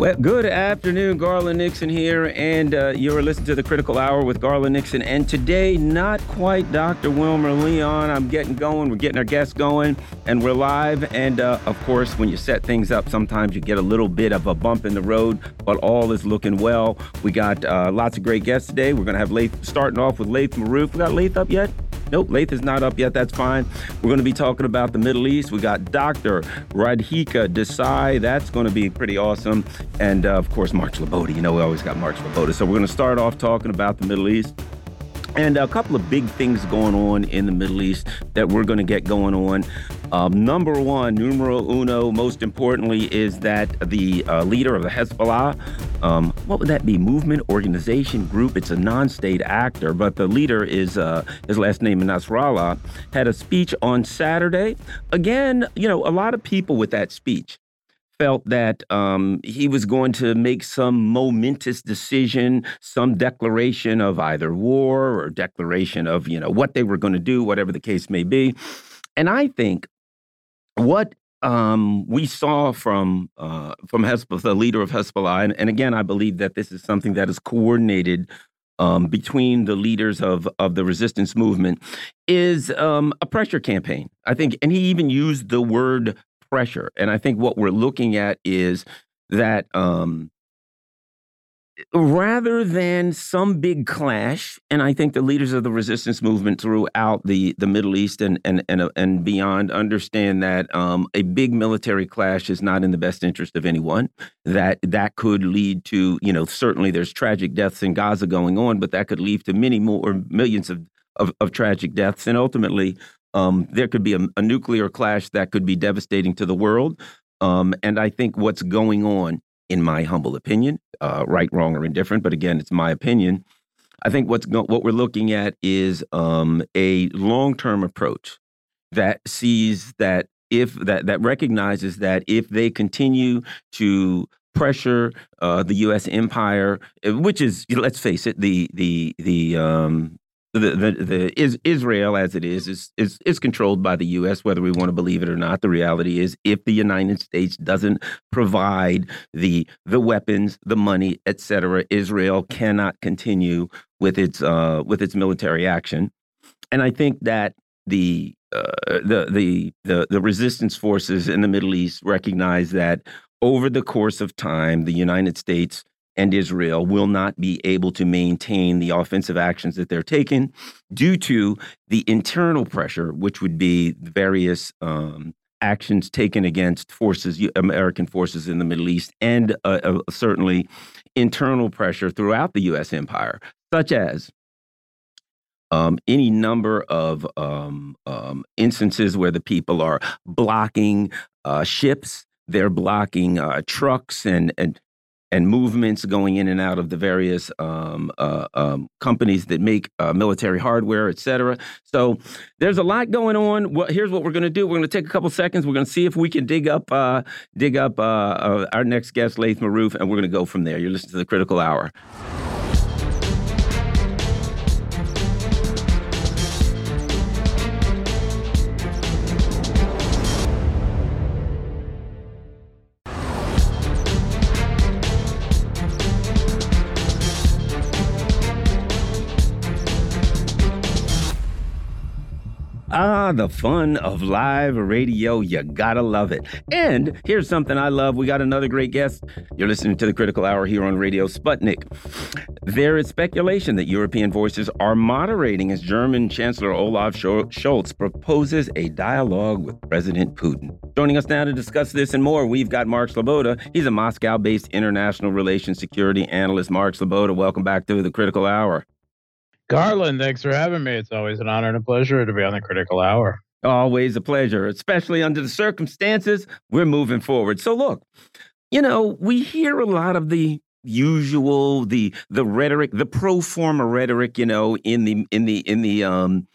Well, good afternoon. Garland Nixon here, and uh, you're listening to the Critical Hour with Garland Nixon. And today, not quite Dr. Wilmer Leon. I'm getting going. We're getting our guests going, and we're live. And uh, of course, when you set things up, sometimes you get a little bit of a bump in the road, but all is looking well. We got uh, lots of great guests today. We're going to have Laith starting off with Laith Marouf. We got Laith up yet? Nope, Laith is not up yet. That's fine. We're going to be talking about the Middle East. We got Dr. Radhika Desai. That's going to be pretty awesome. And uh, of course, Mark Sleboda. You know, we always got Mark Sleboda. So we're going to start off talking about the Middle East. And a couple of big things going on in the Middle East that we're going to get going on. Um, number one, numero uno, most importantly, is that the uh, leader of the Hezbollah, um, what would that be? Movement, organization, group. It's a non-state actor, but the leader is uh, his last name Nasrallah. Had a speech on Saturday. Again, you know, a lot of people with that speech felt that um, he was going to make some momentous decision, some declaration of either war or declaration of you know what they were going to do, whatever the case may be. And I think what um, we saw from uh, from Hezbollah, the leader of Hezbollah, and, and, again, I believe that this is something that is coordinated um, between the leaders of of the resistance movement, is um, a pressure campaign. I think, and he even used the word pressure. And I think what we're looking at is that um, rather than some big clash, and I think the leaders of the resistance movement throughout the the Middle East and and and, uh, and beyond understand that um, a big military clash is not in the best interest of anyone. That that could lead to you know certainly there's tragic deaths in Gaza going on, but that could lead to many more millions of of, of tragic deaths, and ultimately um, there could be a, a, nuclear clash that could be devastating to the world. Um, and I think what's going on, in my humble opinion, uh, right, wrong, or indifferent, but again, it's my opinion. I think what's what we're looking at is um, a long-term approach that sees that if that that recognizes that if they continue to pressure uh, the U.S. empire, which is let's face it, the the the um, the, the, the is Israel as it is, is is is controlled by the U.S. Whether we want to believe it or not, the reality is, if the United States doesn't provide the the weapons, the money, etc., Israel cannot continue with its uh, with its military action. And I think that the uh, the the the the resistance forces in the Middle East recognize that over the course of time, the United States and Israel will not be able to maintain the offensive actions that they're taking due to the internal pressure, which would be various um, actions taken against forces, American forces in the Middle East, and uh, uh, certainly internal pressure throughout the U.S. empire, such as um, any number of um, um, instances where the people are blocking uh, ships, they're blocking uh, trucks and and and movements going in and out of the various um, uh, um, companies that make uh, military hardware, et cetera. So there's a lot going on. Well, here's what we're going to do. We're going to take a couple seconds. We're going to see if we can dig up uh, dig up uh, uh, our next guest, Laith Marouf, and we're going to go from there. You're listening to the Critical Hour. Ah, the fun of live radio. You gotta love it. And here's something I love. We got another great guest. You're listening to the Critical Hour here on Radio Sputnik. There is speculation that European voices are moderating as German Chancellor Olaf Scholz proposes a dialogue with President Putin. Joining us now to discuss this and more, we've got Mark Sleboda. He's a Moscow based international relations security analyst. Mark Sleboda, welcome back to the Critical Hour. Garland, thanks for having me. It's always an honor and a pleasure to be on the Critical Hour. Always a pleasure, especially under the circumstances. We're moving forward. So, look, you know, we hear a lot of the usual the the rhetoric the pro forma rhetoric you know in the in the in the um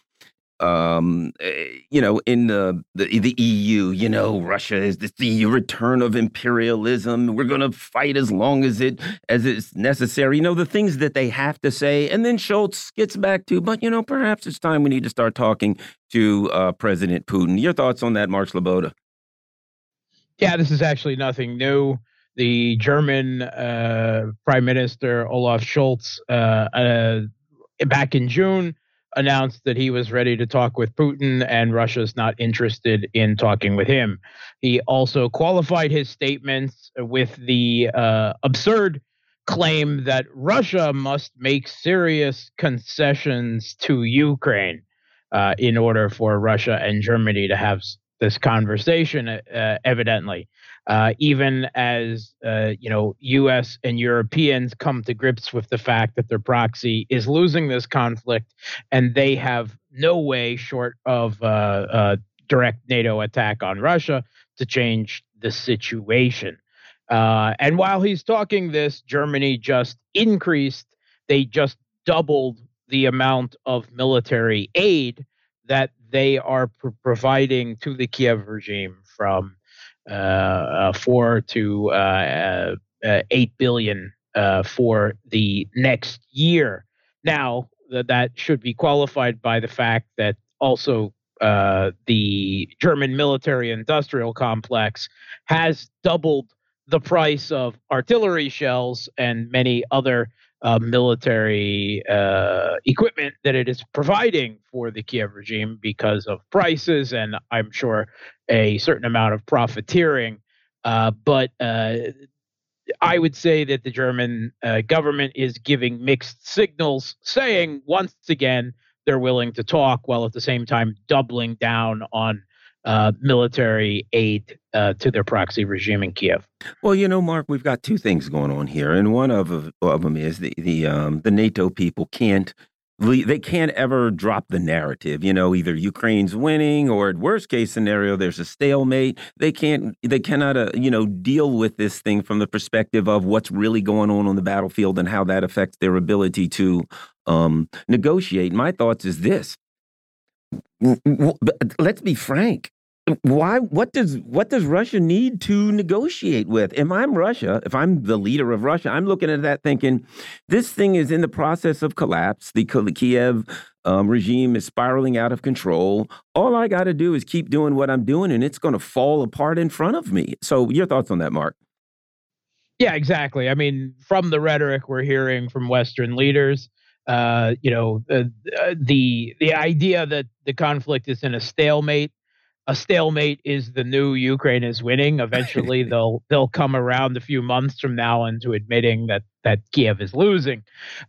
um eh, you know in the, the the EU you know Russia is the return of imperialism. We're to fight as long as it as it's necessary. You know the things that they have to say and then Scholz gets back to but you know perhaps it's time we need to start talking to uh, President Putin. Your thoughts on that Mark Sleboda Yeah this is actually nothing new. The German uh, Prime Minister Olaf Scholz uh, uh, back in June announced that he was ready to talk with Putin and Russia's not interested in talking with him. He also qualified his statements with the uh, absurd claim that Russia must make serious concessions to Ukraine uh, in order for Russia and Germany to have this conversation, uh, evidently uh, even as uh, you know U.S. and Europeans come to grips with the fact that their proxy is losing this conflict, and they have no way short of uh, uh direct NATO attack on Russia to change the situation. Uh, and while he's talking this, Germany just increased; they just doubled the amount of military aid that they are pr- providing to the Kiev regime from uh, uh, four to uh, eight billion for the next year. Now, th- that should be qualified by the fact that also uh, the German military industrial complex has doubled the price of artillery shells and many other uh, military uh, equipment that it is providing for the Kiev regime because of prices and I'm sure a certain amount of profiteering. Uh, but uh, I would say that the German uh, government is giving mixed signals, saying once again they're willing to talk while at the same time doubling down on uh, military aid uh, to their proxy regime in Kiev. Well, you know, Mark, we've got two things going on here, and one of of them is the the um, the NATO people can't they can't ever drop the narrative you know either ukraine's winning or at worst case scenario there's a stalemate. They can't they cannot uh, you know deal with this thing from the perspective of what's really going on on the battlefield and how that affects their ability to um, negotiate. My thoughts is this. Let's be frank why what does what does Russia need to negotiate with? If I'm Russia, if I'm the leader of Russia, I'm looking at that thinking this thing is in the process of collapse. The Kiev um, regime is spiraling out of control. All I got to do is keep doing what I'm doing, and it's going to fall apart in front of me. So, your thoughts on that, Mark? Yeah, exactly. I mean, from the rhetoric we're hearing from Western leaders, uh, you know, uh, the the idea that the conflict is in a stalemate a stalemate is the new Ukraine is winning. Eventually, they'll they'll come around a few months from now into admitting that that Kiev is losing,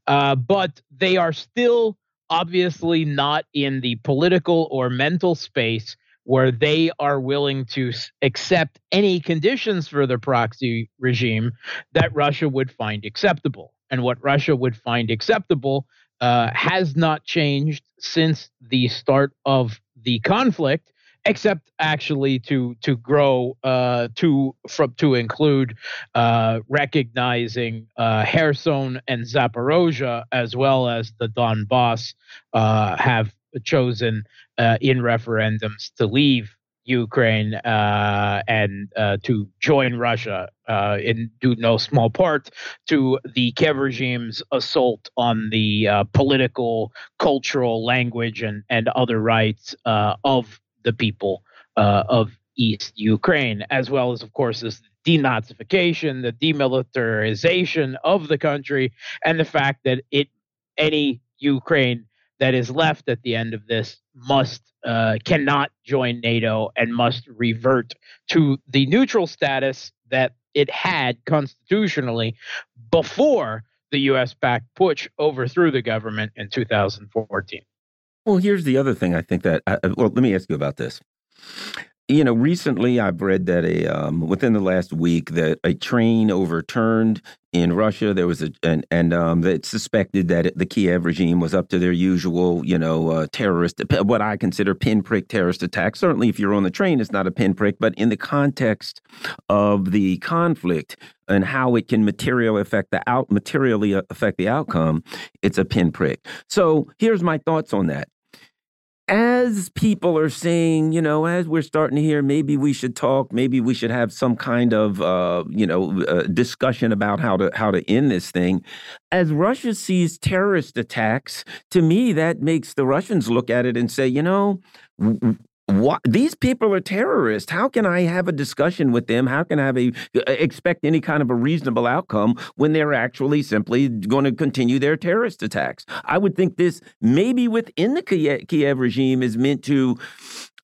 uh, but they are still obviously not in the political or mental space where they are willing to accept any conditions for the proxy regime that Russia would find acceptable. And what Russia would find acceptable uh, has not changed since the start of the conflict except actually to to grow uh, to from to include uh, recognizing uh, Kherson and Zaporozhia as well as the Donbass uh, have chosen uh, in referendums to leave Ukraine uh, and to join Russia in due no small part to the Kiev regime's assault on the political, cultural, language, and and other rights of the people uh, of East Ukraine, as well as, of course, this denazification, the demilitarization of the country, and the fact that it any Ukraine that is left at the end of this must uh, cannot join NATO and must revert to the neutral status that it had constitutionally before the U.S. backed putsch overthrew the government in 2014. Well, here's the other thing I think that, uh, uh, well, let me ask you about this. you know, recently I've read that a um, within the last week that a train overturned in Russia. There was a and and um, that suspected that the Kiev regime was up to their usual, you know, uh, terrorist, what I consider pinprick terrorist attack. Certainly, if you're on the train, it's not a pinprick, but in the context of the conflict and how it can materially affect the out materially affect the outcome, it's a pinprick. So here's my thoughts on that as people are saying, you know, as we're starting to hear, maybe we should talk, maybe we should have some kind of, uh, you know, uh, discussion about how to how to end this thing. As Russia sees terrorist attacks, to me, that makes the Russians look at it and say, you know, what these people are terrorists. How can i have a discussion with them? How can i have a uh, expect any kind of a reasonable outcome when they're actually simply going to continue their terrorist attacks? I would think this maybe within the kiev regime is meant to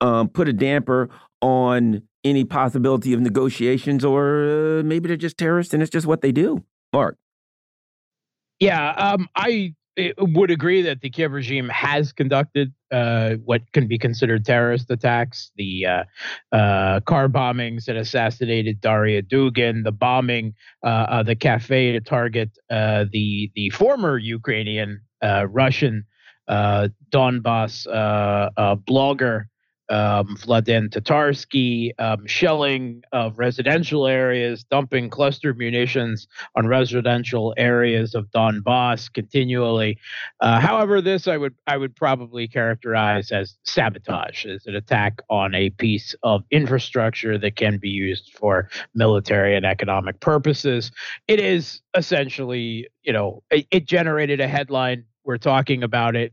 um, put a damper on any possibility of negotiations or uh, maybe they're just terrorists and it's just what they do. Mark. Yeah um, i would agree that the Kiev regime has conducted uh, what can be considered terrorist attacks, the uh, uh, car bombings that assassinated Daria Dugin, the bombing uh, the cafe to target uh, the the former Ukrainian uh, Russian Donbass blogger um, Vladlen Tatarsky, um, shelling of residential areas, dumping cluster munitions on residential areas of Donbass continually. Uh, however, this I would I would probably characterize as sabotage, as an attack on a piece of infrastructure that can be used for military and economic purposes. It is essentially, you know, it, it generated a headline. We're talking about it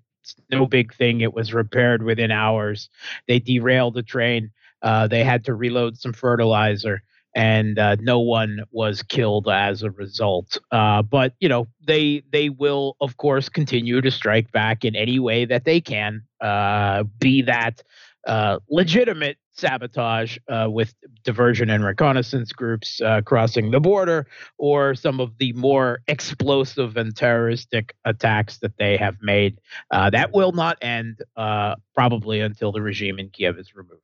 no big thing. It was repaired within hours. They derailed the train. Uh, they had to reload some fertilizer, and uh, no one was killed as a result. Uh, but you know, they they will of course continue to strike back in any way that they can. Uh, be that uh, legitimate sabotage uh, with diversion and reconnaissance groups uh, crossing the border, or some of the more explosive and terroristic attacks that they have made. Uh, that will not end uh, probably until the regime in Kiev is removed.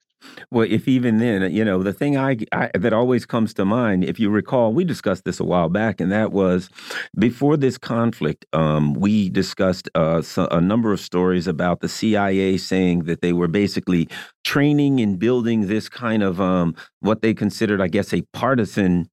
Well, if even then, you know, the thing I, I, that always comes to mind, if you recall, we discussed this a while back, and that was before this conflict. Um, we discussed uh, a number of stories about the CIA saying that they were basically training and building this kind of um, what they considered, I guess, a partisan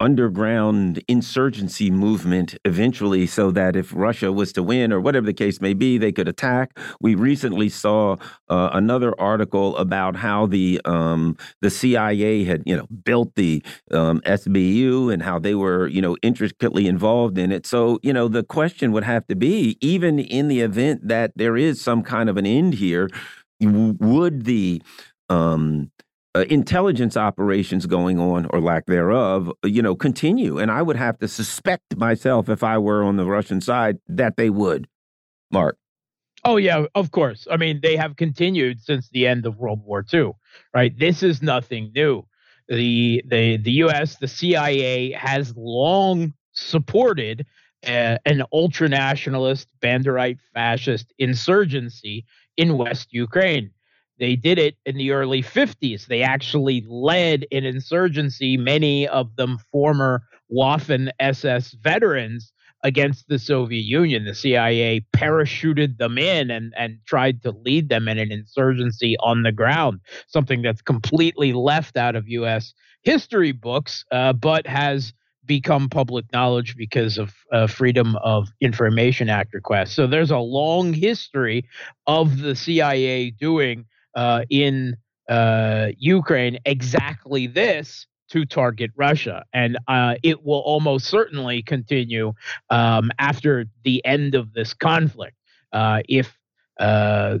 underground insurgency movement eventually so that if Russia was to win or whatever the case may be, they could attack. We recently saw uh, another article about how the um, the CIA had you know built the um, SBU and how they were you know intricately involved in it. So you know the question would have to be even in the event that there is some kind of an end here, would the um, uh, intelligence operations going on or lack thereof, you know, continue. And I would have to suspect myself if I were on the Russian side that they would. Mark. Oh yeah, of course. I mean, they have continued since the end of World War II, right? This is nothing new. The the the U.S. the CIA has long supported uh, an ultranationalist, Banderite fascist insurgency in West Ukraine. They did it in the early 50s. They actually led an insurgency, many of them former Waffen SS veterans against the Soviet Union. The CIA parachuted them in and, and tried to lead them in an insurgency on the ground, something that's completely left out of U.S. history books, uh, but has become public knowledge because of uh, Freedom of Information Act requests. So there's a long history of the CIA doing uh, in uh, Ukraine exactly this to target Russia. And uh, it will almost certainly continue um, after the end of this conflict. Uh, if uh,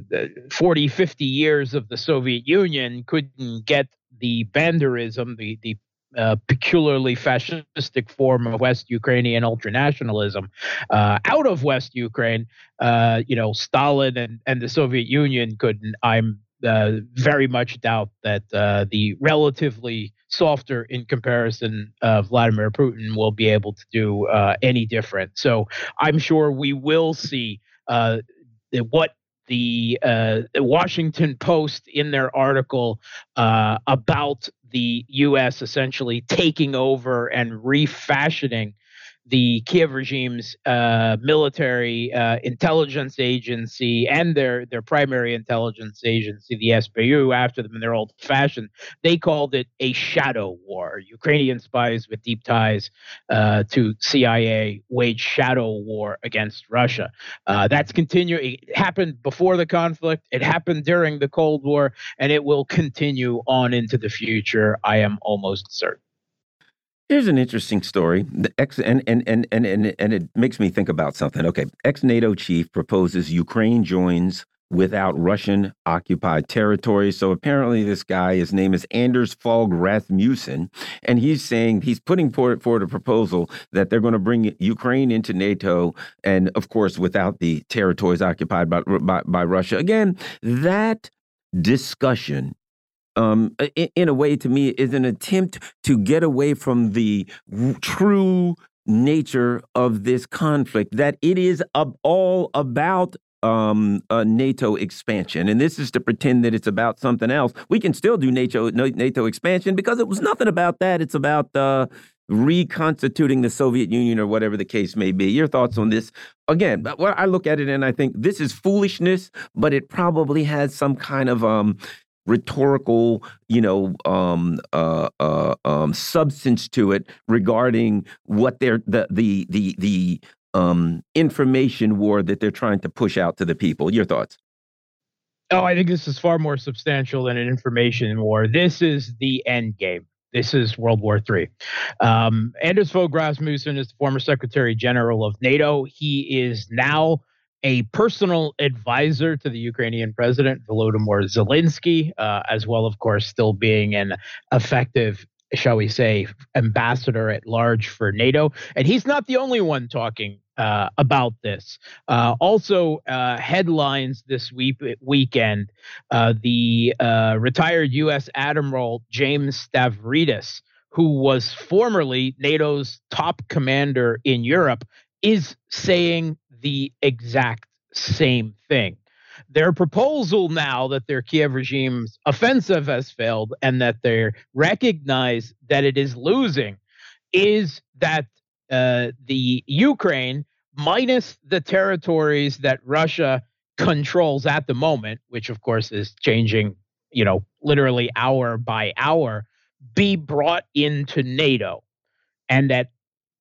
40, 50 years of the Soviet Union couldn't get the banderism, the, the uh, peculiarly fascistic form of West Ukrainian ultranationalism uh, out of West Ukraine, uh, you know, Stalin and, and the Soviet Union couldn't. I'm uh, very much doubt that uh, the relatively softer in comparison uh, Vladimir Putin will be able to do uh, any different. So I'm sure we will see uh, what the Washington Post in their article about the U.S. essentially taking over and refashioning the Kiev regime's uh, military uh, intelligence agency and their their primary intelligence agency, the SBU, after them in their old fashion, they called it a shadow war. Ukrainian spies with deep ties uh, to CIA waged shadow war against Russia. Uh, that's continuing. It happened before the conflict. It happened during the Cold War, and it will continue on into the future. I am almost certain. Here's an interesting story. The ex and, and and and and and it makes me think about something. Okay, ex NATO chief proposes Ukraine joins without Russian occupied territory. So apparently, this guy, his name is Anders Fogh Rasmussen, and he's saying he's putting forward, a proposal that they're going to bring Ukraine into NATO, and of course, without the territories occupied by, by, by Russia. Again, that discussion um, in, in, a way, to me, is an attempt to get away from the true nature of this conflict, that it is all about um, NATO expansion. And this is to pretend that it's about something else. We can still do NATO, NATO expansion because it was nothing about that. It's about uh, reconstituting the Soviet Union or whatever the case may be. Your thoughts on this? Again, I look at it and I think this is foolishness, but it probably has some kind of um, rhetorical, you know, um, uh, uh, um, substance to it regarding what they're the the the the um, information war that they're trying to push out to the people. Your thoughts? Oh, I think this is far more substantial than an information war. This is the end game. This is World War III. Um, Anders Fogh Rasmussen is the former Secretary General of NATO. He is now a personal advisor to the Ukrainian president, Volodymyr Zelensky, uh, as well, of course, still being an effective, shall we say, ambassador at large for NATO. And he's not the only one talking uh, about this. Uh, also, uh, headlines this week weekend: uh, the uh, retired U.S. Admiral James Stavridis, who was formerly NATO's top commander in Europe, is saying the exact same thing. Their proposal now that their Kiev regime's offensive has failed and that they recognize that it is losing is that uh, the Ukraine, minus the territories that Russia controls at the moment, which of course is changing, you know, literally hour by hour, be brought into NATO. And that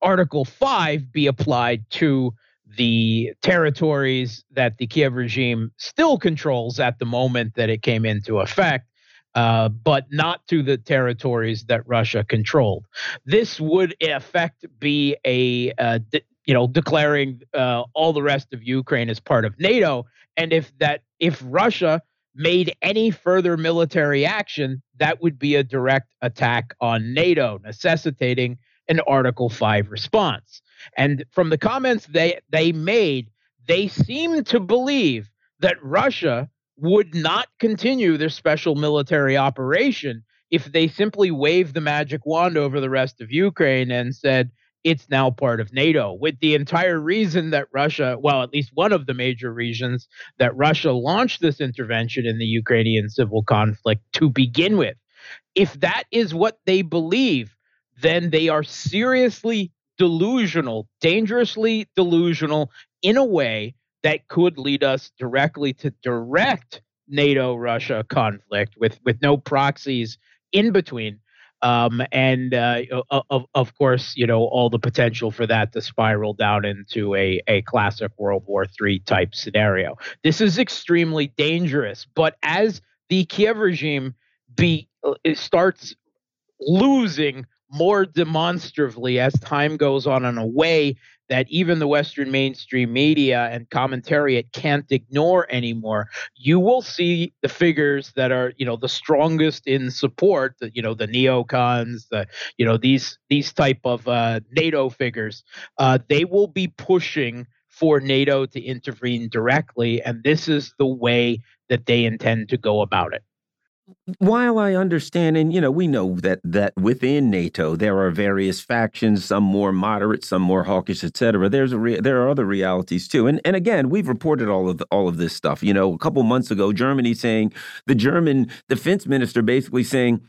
Article 5 be applied to the territories that the Kiev regime still controls at the moment that it came into effect, uh, but not to the territories that Russia controlled. This would, in effect, be a uh, de- you know declaring uh, all the rest of Ukraine as part of NATO, and if that if Russia made any further military action, that would be a direct attack on NATO, necessitating an Article 5 response. And from the comments they they made, they seem to believe that Russia would not continue their special military operation if they simply waved the magic wand over the rest of Ukraine and said it's now part of NATO. With the entire reason that Russia, well, at least one of the major reasons that Russia launched this intervention in the Ukrainian civil conflict to begin with. If that is what they believe, then they are seriously delusional, dangerously delusional in a way that could lead us directly to direct NATO Russia conflict with, with no proxies in between. Um, and uh, of, of course, you know, all the potential for that to spiral down into a, a classic World War III type scenario. This is extremely dangerous. But as the Kiev regime be, uh, starts losing more demonstrably as time goes on in a way that even the Western mainstream media and commentariat can't ignore anymore. You will see the figures that are, you know, the strongest in support, the, you know, the neocons, the, you know, these these type of uh, NATO figures. Uh, they will be pushing for NATO to intervene directly, and this is the way that they intend to go about it. While I understand, and you know, we know that that within NATO there are various factions, some more moderate, some more hawkish, etc. There's a there are other realities too, and and again, we've reported all of the, all of this stuff. You know, a couple months ago, Germany saying the German defense minister basically saying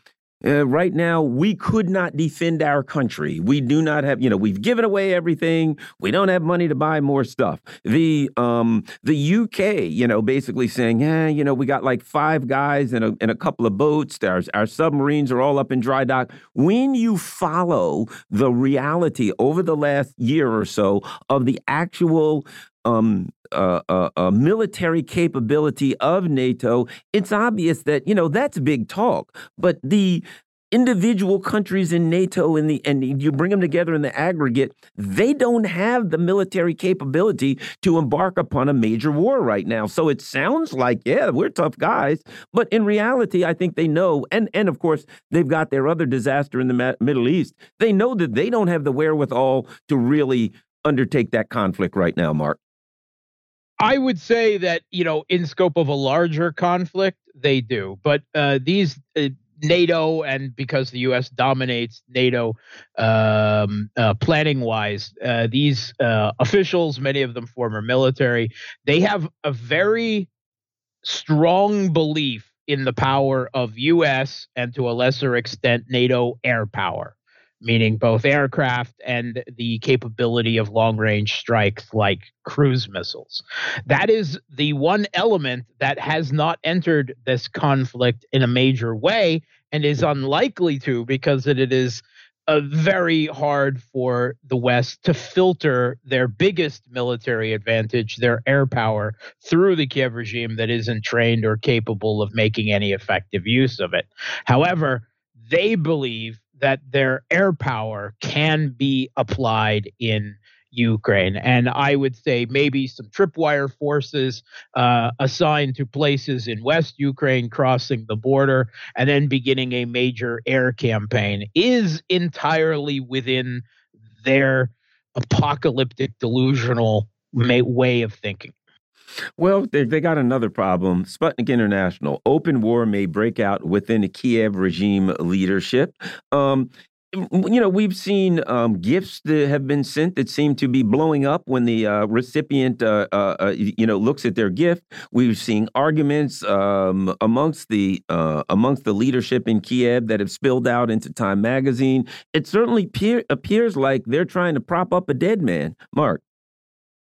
uh, right now, we could not defend our country. We do not have, you know, we've given away everything. We don't have money to buy more stuff. The um, the UK, you know, basically saying, yeah, you know, we got like five guys and a, and a couple of boats. Our, our submarines are all up in dry dock. When you follow the reality over the last year or so of the actual um, uh, uh, military capability of NATO, it's obvious that you know that's big talk. But the individual countries in NATO and the and you bring them together in the aggregate, they don't have the military capability to embark upon a major war right now. So it sounds like yeah, we're tough guys, but in reality, I think they know and and of course, they've got their other disaster in the Middle East. They know that they don't have the wherewithal to really undertake that conflict right now, Mark. I would say that you know, in scope of a larger conflict, they do. But uh, these uh, NATO and because the U.S. dominates NATO um, uh, planning wise, uh, these uh, officials, many of them former military, they have a very strong belief in the power of U.S. and to a lesser extent NATO air power meaning both aircraft and the capability of long range strikes like cruise missiles. That is the one element that has not entered this conflict in a major way and is unlikely to because it is uh, very hard for the West to filter their biggest military advantage, their air power, through the Kiev regime that isn't trained or capable of making any effective use of it. However, they believe that their air power can be applied in Ukraine. And I would say maybe some tripwire forces uh, assigned to places in West Ukraine crossing the border and then beginning a major air campaign is entirely within their apocalyptic delusional way of thinking. Well, they, they got another problem. Sputnik International. Open war may break out within the Kiev regime leadership. Um, you know, we've seen um, gifts that have been sent that seem to be blowing up when the uh, recipient, uh, uh, uh you know, looks at their gift. We've seen arguments um, amongst the uh, amongst the leadership in Kiev that have spilled out into Time Magazine. It certainly appears like they're trying to prop up a dead man. Mark.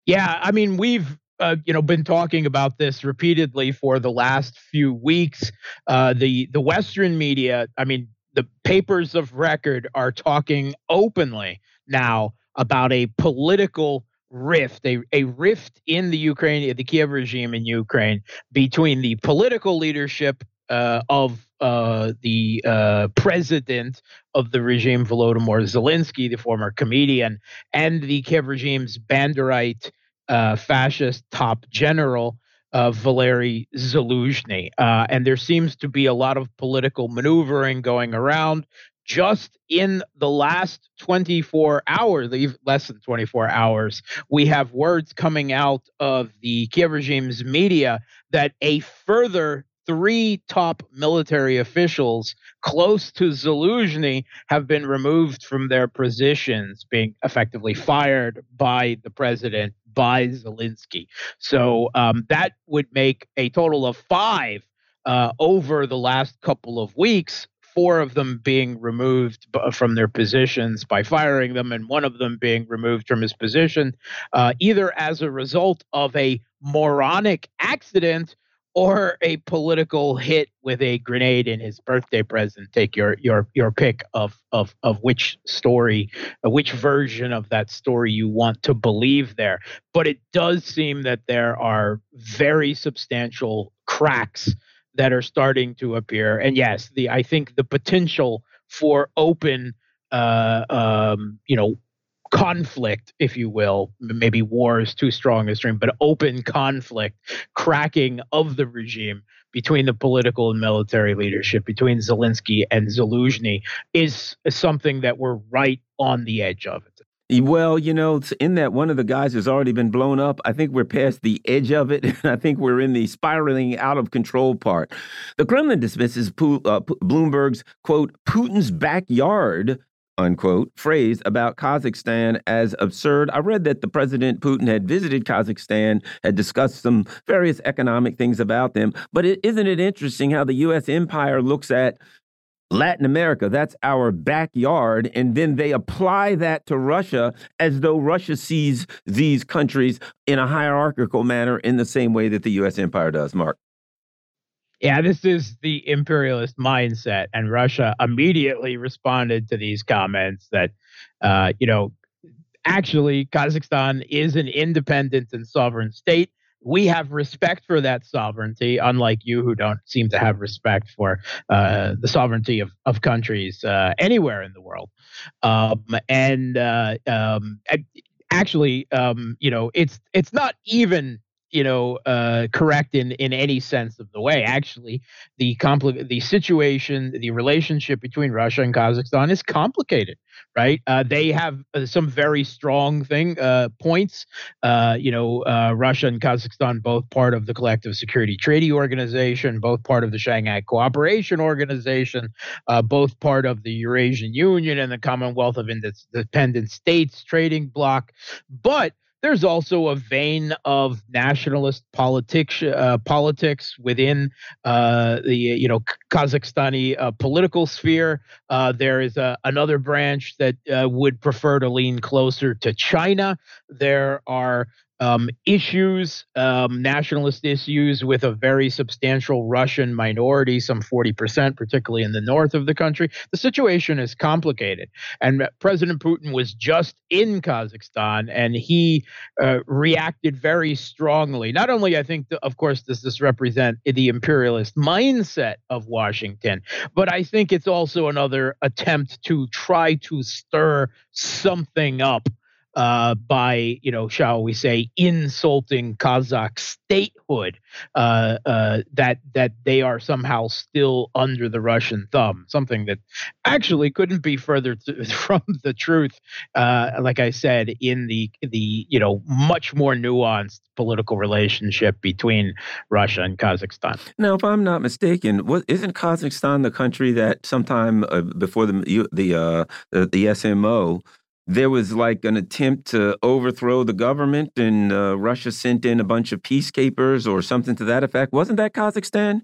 Yeah, I mean, we've uh, you know been talking about this repeatedly for the last few weeks. Uh, the the Western media, I mean, the papers of record are talking openly now about a political rift, a, a rift in the Ukraine, the Kiev regime in Ukraine between the political leadership uh, of uh, the uh, president of the regime, Volodymyr Zelensky, the former comedian, and the Kiev regime's Banderite uh, fascist top general uh, Valery Zaluzhny. Uh, and there seems to be a lot of political maneuvering going around. Just in the last 24 hours, less than 24 hours, we have words coming out of the Kiev regime's media that a further three top military officials close to Zaluzhny have been removed from their positions, being effectively fired by the president, by Zelensky. So um, that would make a total of five uh, over the last couple of weeks. Four of them being removed from their positions by firing them, and one of them being removed from his position, uh, either as a result of a moronic accident or a political hit with a grenade in his birthday present. Take your your your pick of of of which story, uh, which version of that story you want to believe there. But it does seem that there are very substantial cracks that are starting to appear. And yes, the I think the potential for open uh, um, you know, conflict, if you will, maybe war is too strong a term, but open conflict, cracking of the regime between the political and military leadership, between Zelensky and Zaluzhny, is, is something that we're right on the edge of. It. Well, you know, in that one of the guys has already been blown up. I think we're past the edge of it. I think we're in the spiraling out of control part. The Kremlin dismisses uh, Bloomberg's quote Putin's backyard unquote phrase about Kazakhstan as absurd. I read that the President Putin had visited Kazakhstan, had discussed some various economic things about them. But is isn't it interesting how the U.S. empire looks at Latin America, that's our backyard. And then they apply that to Russia as though Russia sees these countries in a hierarchical manner in the same way that the U.S. empire does, Mark. Yeah, this is the imperialist mindset. And Russia immediately responded to these comments that, uh, you know, actually, Kazakhstan is an independent and sovereign state we have respect for that sovereignty, unlike you who don't seem to have respect for uh, the sovereignty of, of countries uh, anywhere in the world. Um, and uh, um, actually, um, you know, it's it's not even you know uh, correct in in any sense of the way. Actually, the compli- the situation, the relationship between Russia and Kazakhstan is complicated right? Uh, they have uh, some very strong thing uh, points. Uh, you know, uh, Russia and Kazakhstan both part of the Collective Security Treaty Organization, both part of the Shanghai Cooperation Organization, uh, both part of the Eurasian Union and the Commonwealth of Independent States trading bloc, but there's also a vein of nationalist politics uh, politics within uh, the you know Kazakhstani uh, political sphere. Uh, there is another branch that uh, would prefer to lean closer to China. There are um, issues, um, nationalist issues with a very substantial Russian minority, some 40%, particularly in the north of the country. The situation is complicated. And President Putin was just in Kazakhstan and he uh, reacted very strongly. Not only, I think, of course, does this represent the imperialist mindset of Washington, but I think it's also another attempt to try to stir something up uh, by, you know, shall we say, insulting Kazakh statehood, uh, uh, that that they are somehow still under the Russian thumb. Something that actually couldn't be further to, from the truth. Uh, like I said, in the the you know much more nuanced political relationship between Russia and Kazakhstan. Now, if I'm not mistaken, what, isn't Kazakhstan the country that sometime uh, before the the, uh, the the SMO there was like an attempt to overthrow the government, and uh, Russia sent in a bunch of peacekeepers or something to that effect. Wasn't that Kazakhstan?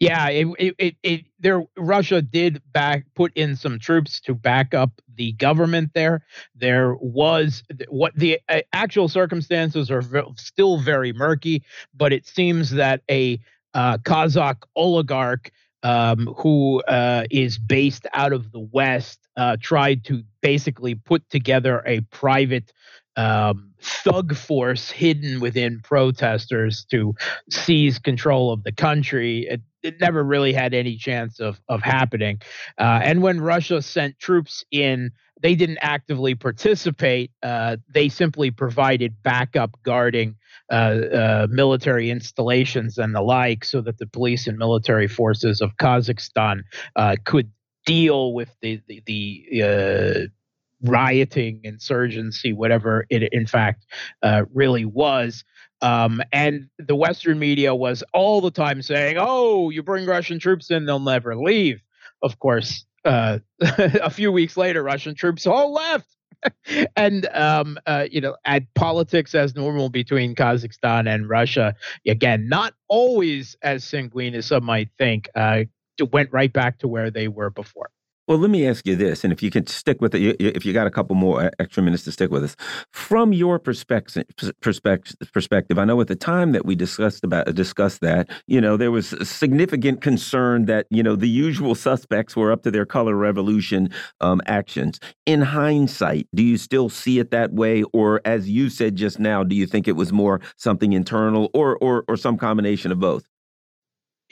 Yeah, it, it, it, it, there. Russia did back put in some troops to back up the government there. There was what the uh, actual circumstances are still very murky, but it seems that a uh, Kazakh oligarch um, who uh, is based out of the West, uh, tried to basically put together a private um, thug force hidden within protesters to seize control of the country. It, it never really had any chance of of happening. Uh, and when Russia sent troops in, they didn't actively participate. Uh, they simply provided backup guarding uh, uh, military installations and the like, so that the police and military forces of Kazakhstan uh, could deal with the the, the uh, rioting, insurgency, whatever it in fact uh, really was. Um, and the Western media was all the time saying, "Oh, you bring Russian troops in, they'll never leave." Of course, uh, a few weeks later, Russian troops all left and um, uh, you know, at politics as normal between Kazakhstan and Russia, again, not always as sanguine as some might think. Uh, went right back to where they were before. Well, let me ask you this, and if you can stick with it, if you got a couple more extra minutes to stick with us, from your perspective, perspective, I know at the time that we discussed about discussed that, you know, there was significant concern that you know the usual suspects were up to their color revolution um, actions. In hindsight, do you still see it that way, or as you said just now, do you think it was more something internal, or or or some combination of both?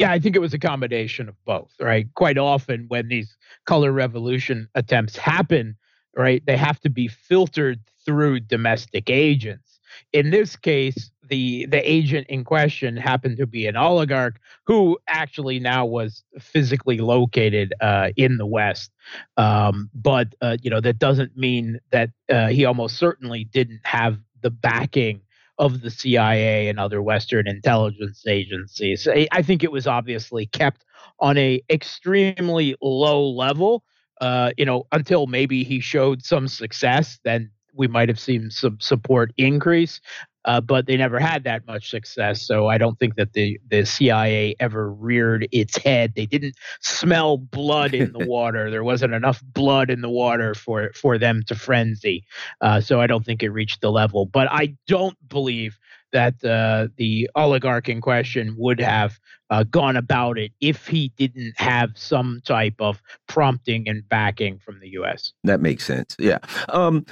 Yeah, I think it was a combination of both, right? Quite often when these color revolution attempts happen, right, they have to be filtered through domestic agents. In this case, the the agent in question happened to be an oligarch who actually now was physically located uh, in the West. Um, but uh, you know that doesn't mean that uh, he almost certainly didn't have the backing of the CIA and other Western intelligence agencies. I think it was obviously kept on a extremely low level. Uh, you know, until maybe he showed some success, then we might have seen some support increase uh, but they never had that much success. So I don't think that the, the CIA ever reared its head. They didn't smell blood in the water. There wasn't enough blood in the water for for them to frenzy. Uh, so I don't think it reached the level. But I don't believe that uh, the oligarch in question would have uh, gone about it if he didn't have some type of prompting and backing from the U.S. That makes sense. Yeah. Um,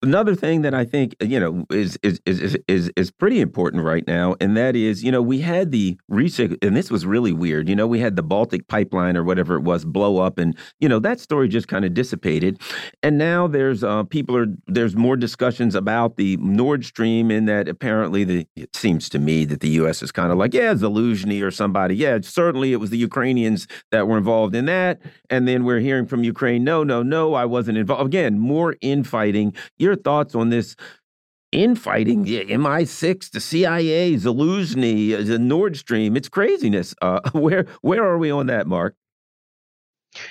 Another thing that I think you know is is is is is pretty important right now, and that is you know we had the recent, and this was really weird. You know we had the Baltic pipeline or whatever it was blow up, and you know that story just kind of dissipated, and now there's uh, people are there's more discussions about the Nord Stream, in that apparently the it seems to me that the U.S. is kind of like yeah Zaluzhny or somebody, yeah certainly it was the Ukrainians that were involved in that, and then we're hearing from Ukraine, no no no I wasn't involved. Again, more infighting. You're your thoughts on this infighting, the MI6, the CIA, Zaluzhny, uh, the Nord Stream. It's craziness. Uh, where where are we on that, Mark?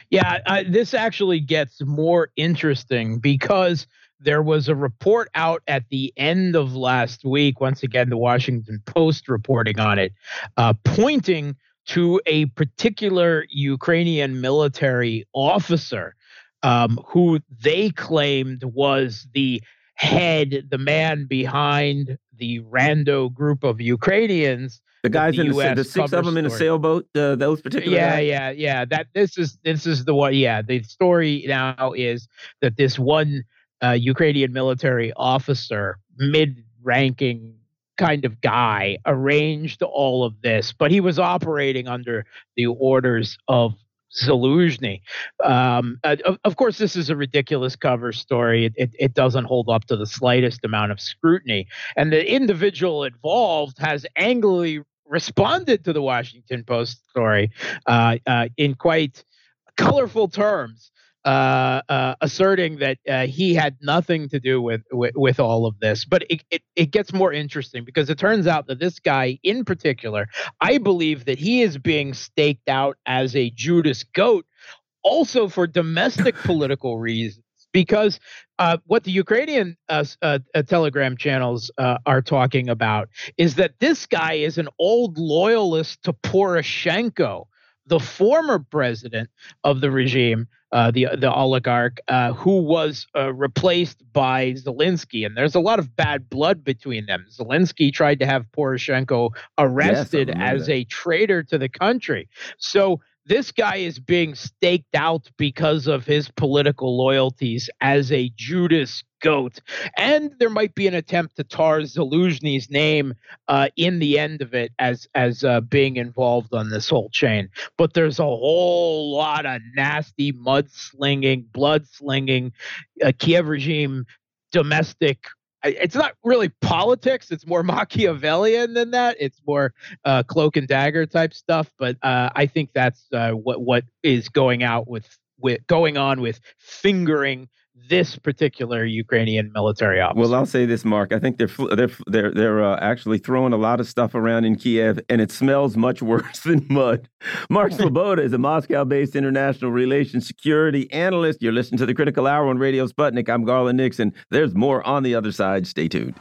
Yeah, this actually gets more interesting because there was a report out at the end of last week. Once again, the Washington Post reporting on it, uh, pointing to a particular Ukrainian military officer um, who they claimed was the head, the man behind the rando group of Ukrainians. The guys the in the, the six of them story. in a sailboat. Uh, those particular. Yeah, guys? yeah, yeah. That this is this is the one. Yeah, the story now is that this one uh, Ukrainian military officer, mid-ranking kind of guy, arranged all of this, but he was operating under the orders of Zaluzhny. Um, uh, of, of, course, this is a ridiculous cover story. It, it, it, doesn't hold up to the slightest amount of scrutiny. And the individual involved has angrily responded to the Washington Post story uh, uh, in quite colorful terms. Uh, uh, asserting that uh, he had nothing to do with, with, with all of this. But it, it, it gets more interesting because it turns out that this guy in particular, I believe that he is being staked out as a Judas goat also for domestic political reasons. Because uh, what the Ukrainian uh, telegram channels are talking about is that this guy is an old loyalist to Poroshenko, the former president of the regime, uh, the the oligarch uh, who was uh, replaced by Zelensky, and there's a lot of bad blood between them. Zelensky tried to have Poroshenko arrested yes, as that. a traitor to the country. So this guy is being staked out because of his political loyalties as a Judas goat. And there might be an attempt to tar Zaluzhny's name uh, in the end of it as as uh, being involved on this whole chain. But there's a whole lot of nasty mudslinging, blood slinging, uh, Kiev regime domestic it's not really politics. It's more Machiavellian than that. It's more uh, cloak and dagger type stuff. But uh, I think that's uh, what what is going out with with going on with fingering this particular Ukrainian military officer. Well, I'll say this, Mark. I think they're they're they're they're uh, actually throwing a lot of stuff around in Kiev, and it smells much worse than mud. Mark Sleboda is a Moscow-based international relations security analyst. You're listening to the Critical Hour on Radio Sputnik. I'm Garland Nixon. There's more on the other side. Stay tuned.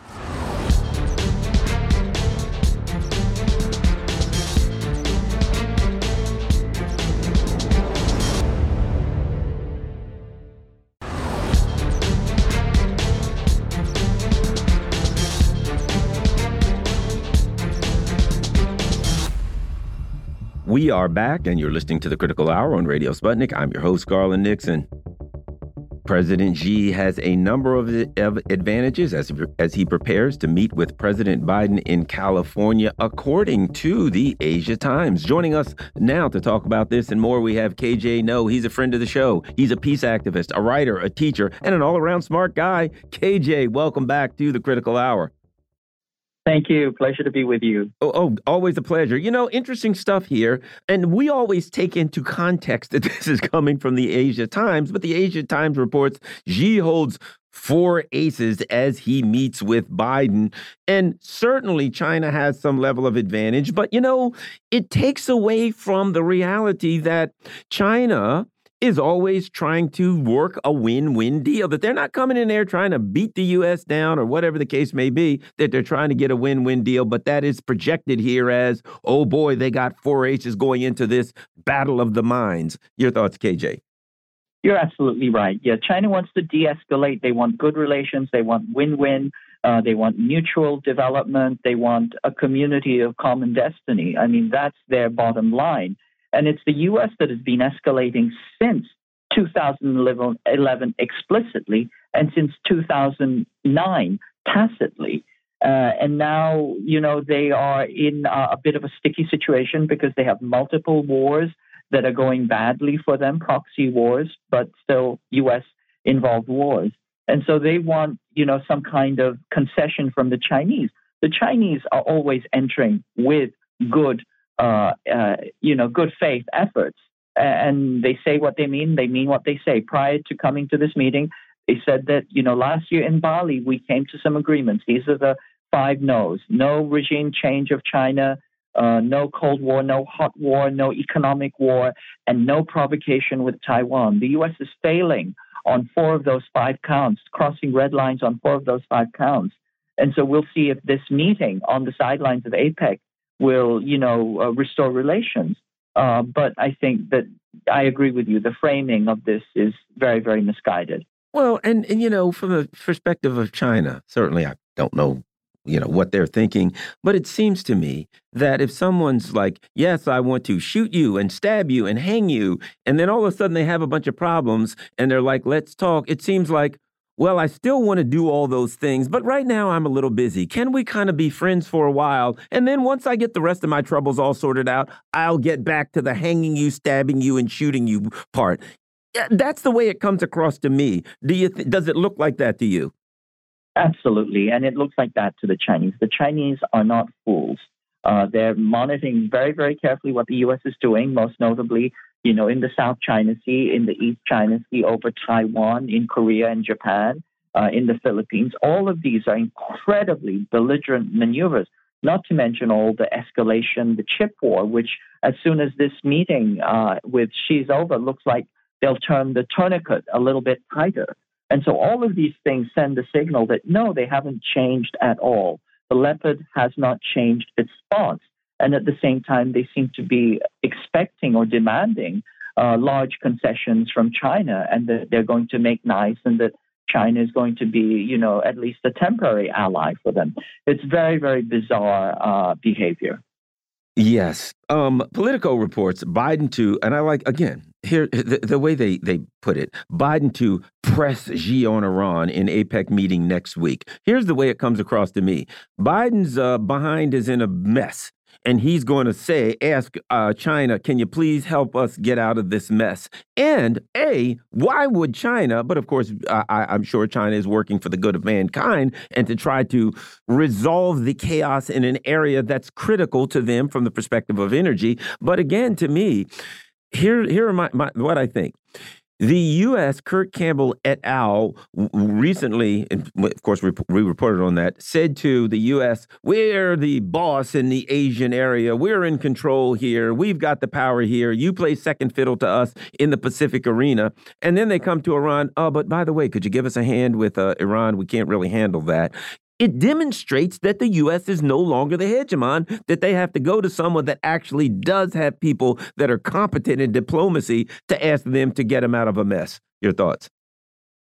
We are back, and you're listening to the Critical Hour on Radio Sputnik. I'm your host, Garland Nixon. President Xi has a number of, advantages as, as he prepares to meet with President Biden in California, according to the Asia Times. Joining us now to talk about this and more, we have KJ Noh. He's a friend of the show. He's a peace activist, a writer, a teacher, and an all around smart guy. KJ, welcome back to the Critical Hour. Thank you. Pleasure to be with you. Oh, oh, always a pleasure. You know, interesting stuff here. And we always take into context that this is coming from the Asia Times, but the Asia Times reports Xi holds four aces as he meets with Biden. And certainly China has some level of advantage, but you know, it takes away from the reality that China is always trying to work a win-win deal that they're not coming in there trying to beat the US down or whatever the case may be that they're trying to get a win-win deal but that is projected here as oh boy they got four aces going into this battle of the minds. Your thoughts KJ You're absolutely right. Yeah China wants to de-escalate. They want good relations. They want win-win. Uh, they want mutual development. They want a community of common destiny. I mean that's their bottom line and it's the U.S. that has been escalating since 2011 explicitly and since 2009 tacitly. Uh, and now, you know, they are in uh, a bit of a sticky situation because they have multiple wars that are going badly for them, proxy wars, but still U.S. involved wars. And so they want, you know, some kind of concession from the Chinese. The Chinese are always entering with good uh, uh, you know, good faith efforts. And they say what they mean. They mean what they say. Prior to coming to this meeting, they said that, you know, last year in Bali, we came to some agreements. These are the five no's. No regime change of China, uh, no Cold War, no hot war, no economic war, and no provocation with Taiwan. The U.S. is failing on four of those five counts, crossing red lines on four of those five counts. And so we'll see if this meeting on the sidelines of APEC will, you know, uh, restore relations. Uh, but I think that I agree with you. The framing of this is very, very misguided. Well, and, and you know, from the perspective of China, certainly I don't know you know what they're thinking but it seems to me that if someone's like yes i want to shoot you and stab you and hang you and then all of a sudden they have a bunch of problems and they're like let's talk it seems like well, I still want to do all those things, but right now I'm a little busy. Can we kind of be friends for a while? And then once I get the rest of my troubles all sorted out, I'll get back to the hanging you, stabbing you, and shooting you part. That's the way it comes across to me. Do you does it look like that to you? Absolutely, and it looks like that to the Chinese. The Chinese are not fools. Uh, they're monitoring very, very carefully what the U.S. is doing, most notably you know, in the South China Sea, in the East China Sea, over Taiwan, in Korea and Japan, uh, in the Philippines. All of these are incredibly belligerent maneuvers, not to mention all the escalation, the chip war, which as soon as this meeting uh, with Xi's over, looks like they'll turn the tourniquet a little bit tighter. And so all of these things send the signal that no, they haven't changed at all. The leopard has not changed its spots. And at the same time, they seem to be expecting or demanding uh, large concessions from China and that they're going to make nice and that China is going to be, you know, at least a temporary ally for them. It's very, very bizarre uh, behavior. Yes. Um, Politico reports Biden to, and I like, again, here the, the, way they, they put it Biden to press Xi on Iran in APEC meeting next week. Here's the way it comes across to me Biden's uh, behind is in a mess and he's going to say, ask uh, China, can you please help us get out of this mess? And A, why would China, but of course, I, am sure China is working for the good of mankind and to try to resolve the chaos in an area that's critical to them from the perspective of energy. But again, to me, here, here are my, my what I think. The U.S. Kurt Campbell et al. recently, and of course we reported on that, said to the U.S., "We're the boss in the Asian area. We're in control here. We've got the power here. You play second fiddle to us in the Pacific arena." And then they come to Iran. Oh, but by the way, could you give us a hand with uh, Iran? We can't really handle that it demonstrates that the U.S. is no longer the hegemon, that they have to go to someone that actually does have people that are competent in diplomacy to ask them to get them out of a mess. Your thoughts?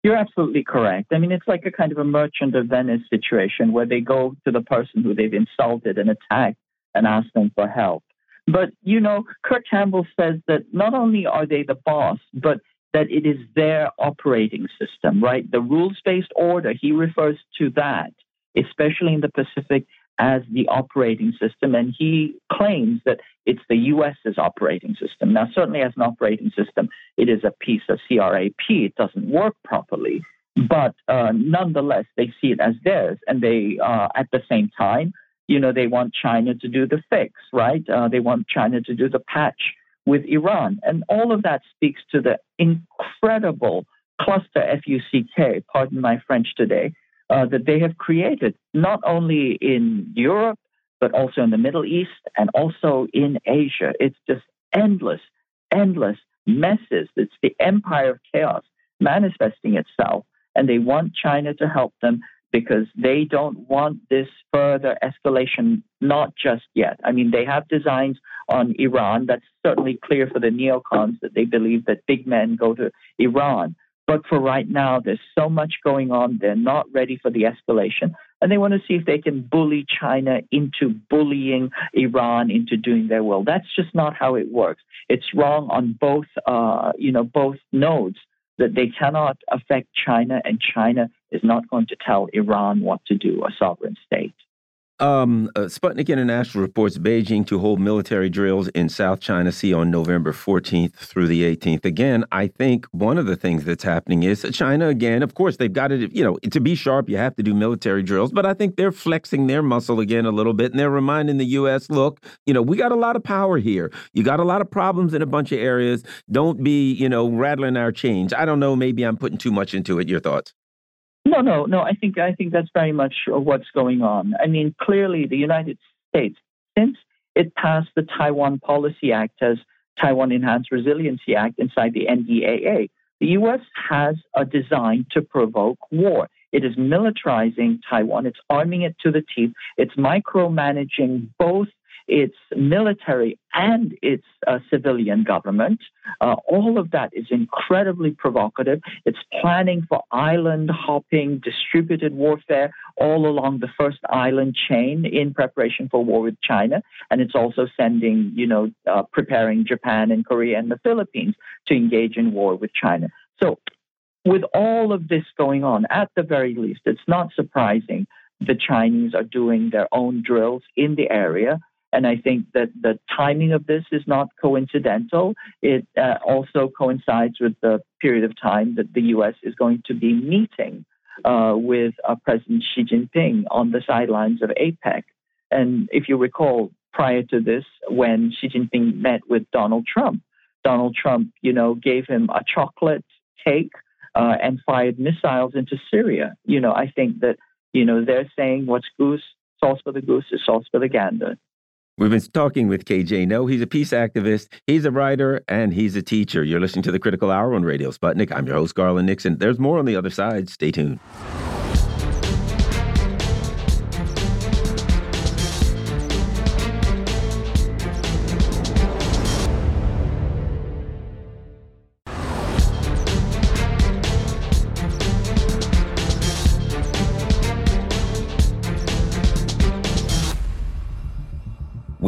You're absolutely correct. I mean, it's like a kind of a merchant of Venice situation where they go to the person who they've insulted and attacked and ask them for help. But, you know, Kurt Campbell says that not only are they the boss, but that it is their operating system, right? The rules based order, he refers to that especially in the Pacific, as the operating system. And he claims that it's the US's operating system. Now, certainly as an operating system, it is a piece of CRAP. It doesn't work properly. but uh, nonetheless, they see it as theirs. And they, uh, at the same time, you know, they want China to do the fix, right? Uh, they want China to do the patch with Iran. And all of that speaks to the incredible cluster FUCK, pardon my French today, uh, that they have created, not only in Europe, but also in the Middle East and also in Asia. It's just endless, endless messes. It's the empire of chaos manifesting itself. And they want China to help them because they don't want this further escalation, not just yet. I mean, they have designs on Iran. That's certainly clear for the neocons that they believe that big men go to Iran. But for right now, there's so much going on. They're not ready for the escalation. And they want to see if they can bully China into bullying Iran into doing their will. That's just not how it works. It's wrong on both, uh, you know, both nodes that they cannot affect China, and China is not going to tell Iran what to do, a sovereign state. Um, uh, Sputnik International reports Beijing to hold military drills in South China Sea on November 14th through the 18th. Again, I think one of the things that's happening is China, again, of course, they've got it, you know, to be sharp, you have to do military drills, but I think they're flexing their muscle again a little bit and they're reminding the U.S., look, you know, we got a lot of power here. You got a lot of problems in a bunch of areas. Don't be, you know, rattling our chains. I don't know, maybe I'm putting too much into it. Your thoughts? No, no, no. I think I think that's very much what's going on. I mean, clearly, the United States, since it passed the Taiwan Policy Act as Taiwan Enhanced Resiliency Act inside the NDAA, the U.S. has a design to provoke war. It is militarizing Taiwan. It's arming it to the teeth. It's micromanaging both its military and its uh, civilian government. Uh, all of that is incredibly provocative. It's planning for island hopping, distributed warfare all along the first island chain in preparation for war with China. And it's also sending, you know, uh, preparing Japan and Korea and the Philippines to engage in war with China. So, with all of this going on, at the very least, it's not surprising the Chinese are doing their own drills in the area. And I think that the timing of this is not coincidental. It uh, also coincides with the period of time that the U.S. is going to be meeting uh, with uh, President Xi Jinping on the sidelines of APEC. And if you recall, prior to this, when Xi Jinping met with Donald Trump, Donald Trump, you know, gave him a chocolate cake uh, and fired missiles into Syria. You know, I think that you know they're saying what's goose sauce for the goose is sauce for the gander. We've been talking with KJ Noh. He's a peace activist, he's a writer, and he's a teacher. You're listening to the Critical Hour on Radio Sputnik. I'm your host, Garland Nixon. There's more on the other side. Stay tuned.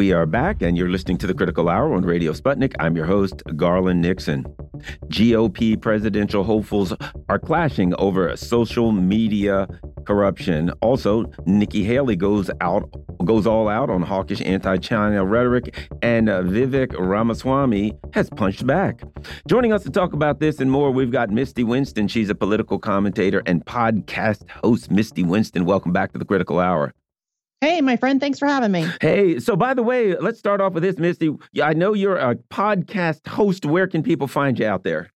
We are back, and you're listening to the Critical Hour on Radio Sputnik. I'm your host, Garland Nixon. GOP presidential hopefuls are clashing over social media corruption. Also, Nikki Haley goes out, goes all out on hawkish anti-China rhetoric, and Vivek Ramaswamy has punched back. Joining us to talk about this and more, we've got Misty Winston. She's a political commentator and podcast host. Misty Winston, welcome back to the Critical Hour. Hey, my friend, thanks for having me. Hey, so by the way, let's start off with this, Misty. I know you're a podcast host. Where can people find you out there?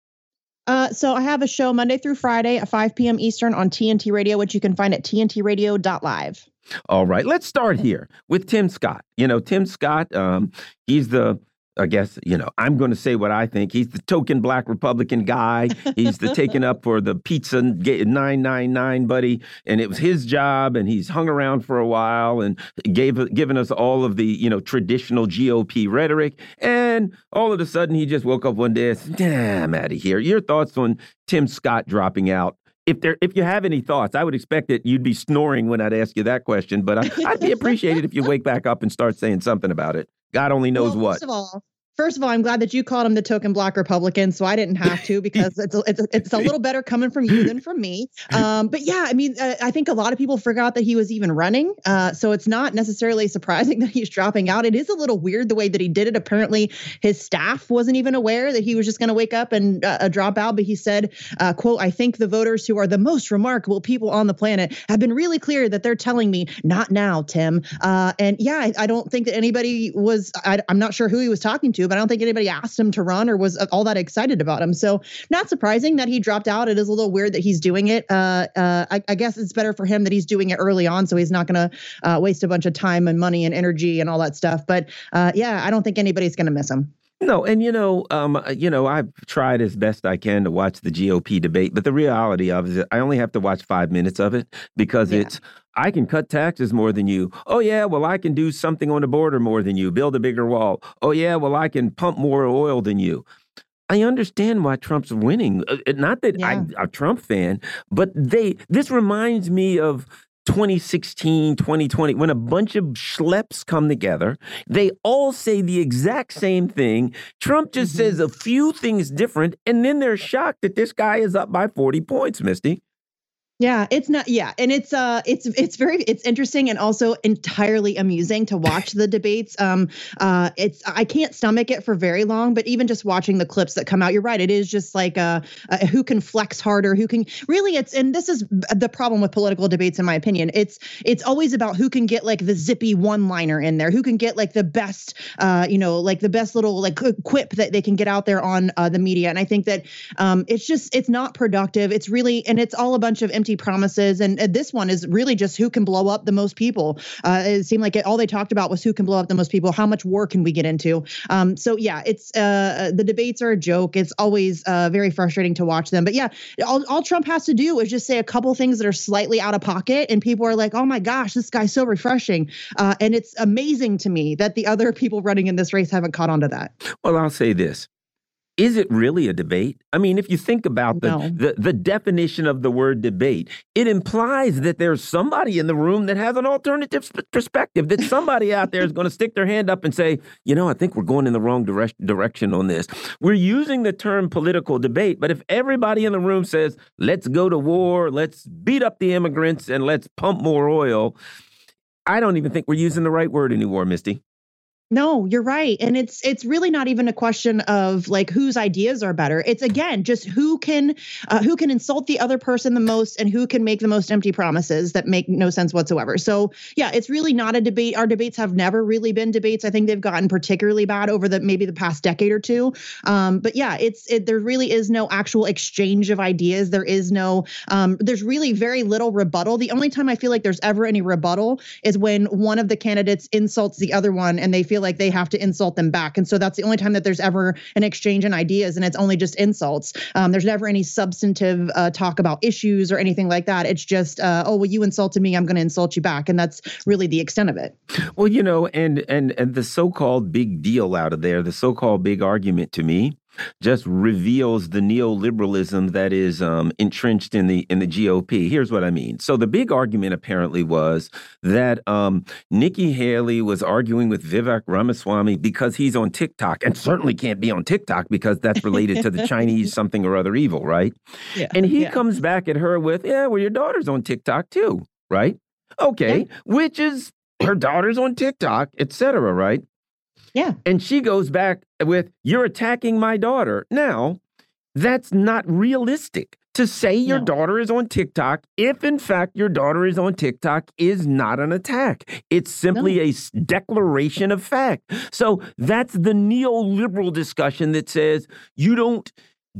Uh, so I have a show Monday through Friday at 5 p.m. Eastern on TNT Radio, which you can find at tntradio.live. All right, let's start here with Tim Scott. You know, Tim Scott, um, he's the I guess, you know, I'm going to say what I think. He's the token black Republican guy. He's the taken up for the pizza 999 buddy. And it was his job. And he's hung around for a while and gave given us all of the, you know, traditional GOP rhetoric. And all of a sudden, he just woke up one day and said, nah, I'm out of here. Your thoughts on Tim Scott dropping out? If there, if you have any thoughts, I would expect that you'd be snoring when I'd ask you that question. But I, I'd be appreciated if you wake back up and start saying something about it. God only knows well, what. First of all, First of all, I'm glad that you called him the token black Republican, so I didn't have to because it's a, it's a, it's a little better coming from you than from me. Um, but yeah, I mean, uh, I think a lot of people forgot that he was even running, uh, so it's not necessarily surprising that he's dropping out. It is a little weird the way that he did it. Apparently, his staff wasn't even aware that he was just going to wake up and uh, drop out. But he said, uh, "quote I think the voters who are the most remarkable people on the planet have been really clear that they're telling me not now, Tim." Uh, and yeah, I, I, don't think that anybody was. I, I'm not sure who he was talking to but I don't think anybody asked him to run or was all that excited about him. So not surprising that he dropped out. It is a little weird that he's doing it. Uh, uh, I, I, guess it's better for him that he's doing it early on, so he's not going to uh, waste a bunch of time and money and energy and all that stuff. But uh, yeah, I don't think anybody's going to miss him. No, and you know, um, you know, I've tried as best I can to watch the GOP debate, but the reality of it is I only have to watch five minutes of it because yeah. it's I can cut taxes more than you. Oh, yeah, well, I can do something on the border more than you, build a bigger wall. Oh, yeah, well, I can pump more oil than you. I understand why Trump's winning. Uh, uh, not that yeah. I'm a Trump fan, but they this reminds me of 2016, 2020, when a bunch of schleps come together, they all say the exact same thing. Trump just mm -hmm. says a few things different, and then they're shocked that this guy is up by 40 points, Misty. Yeah, it's not. Yeah, and it's uh, it's it's very it's interesting and also entirely amusing to watch the debates. Um, uh, it's I can't stomach it for very long, but even just watching the clips that come out, you're right. It is just like uh, uh who can flex harder, who can really. It's and this is the problem with political debates, in my opinion. It's it's always about who can get like the zippy one liner in there, who can get like the best, uh, you know, like the best little like quip that they can get out there on uh, the media. And I think that um, it's just it's not productive. It's really and it's all a bunch of empty empty promises. And, this one is really just who can blow up the most people. Uh, it seemed like it, all they talked about was who can blow up the most people. How much war can we get into? Um, so yeah, it's uh, the debates are a joke. It's always uh, very frustrating to watch them. But yeah, all, all Trump has to do is just say a couple things that are slightly out of pocket, and people are like, "Oh my gosh, this guy's so refreshing." Uh, and it's amazing to me that the other people running in this race haven't caught on to that. Well, I'll say this is it really a debate? I mean, if you think about the, no. the, the definition of the word debate, it implies that there's somebody in the room that has an alternative perspective. That somebody out there is going to stick their hand up and say, you know, I think we're going in the wrong dire direction on this. We're using the term political debate, but if everybody in the room says, let's go to war, let's beat up the immigrants, and let's pump more oil, I don't even think we're using the right word anymore, Misty. No, you're right. And it's it's really not even a question of like whose ideas are better. It's again just who can uh, who can insult the other person the most and who can make the most empty promises that make no sense whatsoever. So, yeah, it's really not a debate. Our debates have never really been debates. I think they've gotten particularly bad over the maybe the past decade or two. Um, but yeah, it's it, there really is no actual exchange of ideas. There is no um, there's really very little rebuttal. The only time I feel like there's ever any rebuttal is when one of the candidates insults the other one and they feel feel like they have to insult them back. And so that's the only time that there's ever an exchange in ideas, and it's only just insults. Um, there's never any substantive uh, talk about issues or anything like that. It's just, uh, oh, well, you insulted me, I'm going to insult you back, and that's really the extent of it. Well, you know, and and and the so-called big deal out of there, the so-called big argument to me just reveals the neoliberalism that is um, entrenched in the in the GOP. Here's what I mean. So the big argument apparently was that um, Nikki Haley was arguing with Vivek Ramaswamy because he's on TikTok, and certainly can't be on TikTok because that's related to the Chinese something or other evil, right? Yeah, and he yeah. comes back at her with, "Yeah, well, your daughter's on TikTok too, right? Okay, yeah. which is her daughter's on TikTok, etc. Right? Yeah. And she goes back with, You're attacking my daughter. Now, that's not realistic. To say your no. daughter is on TikTok, if in fact your daughter is on TikTok, is not an attack. It's simply no. a declaration of fact. So that's the neoliberal discussion that says you don't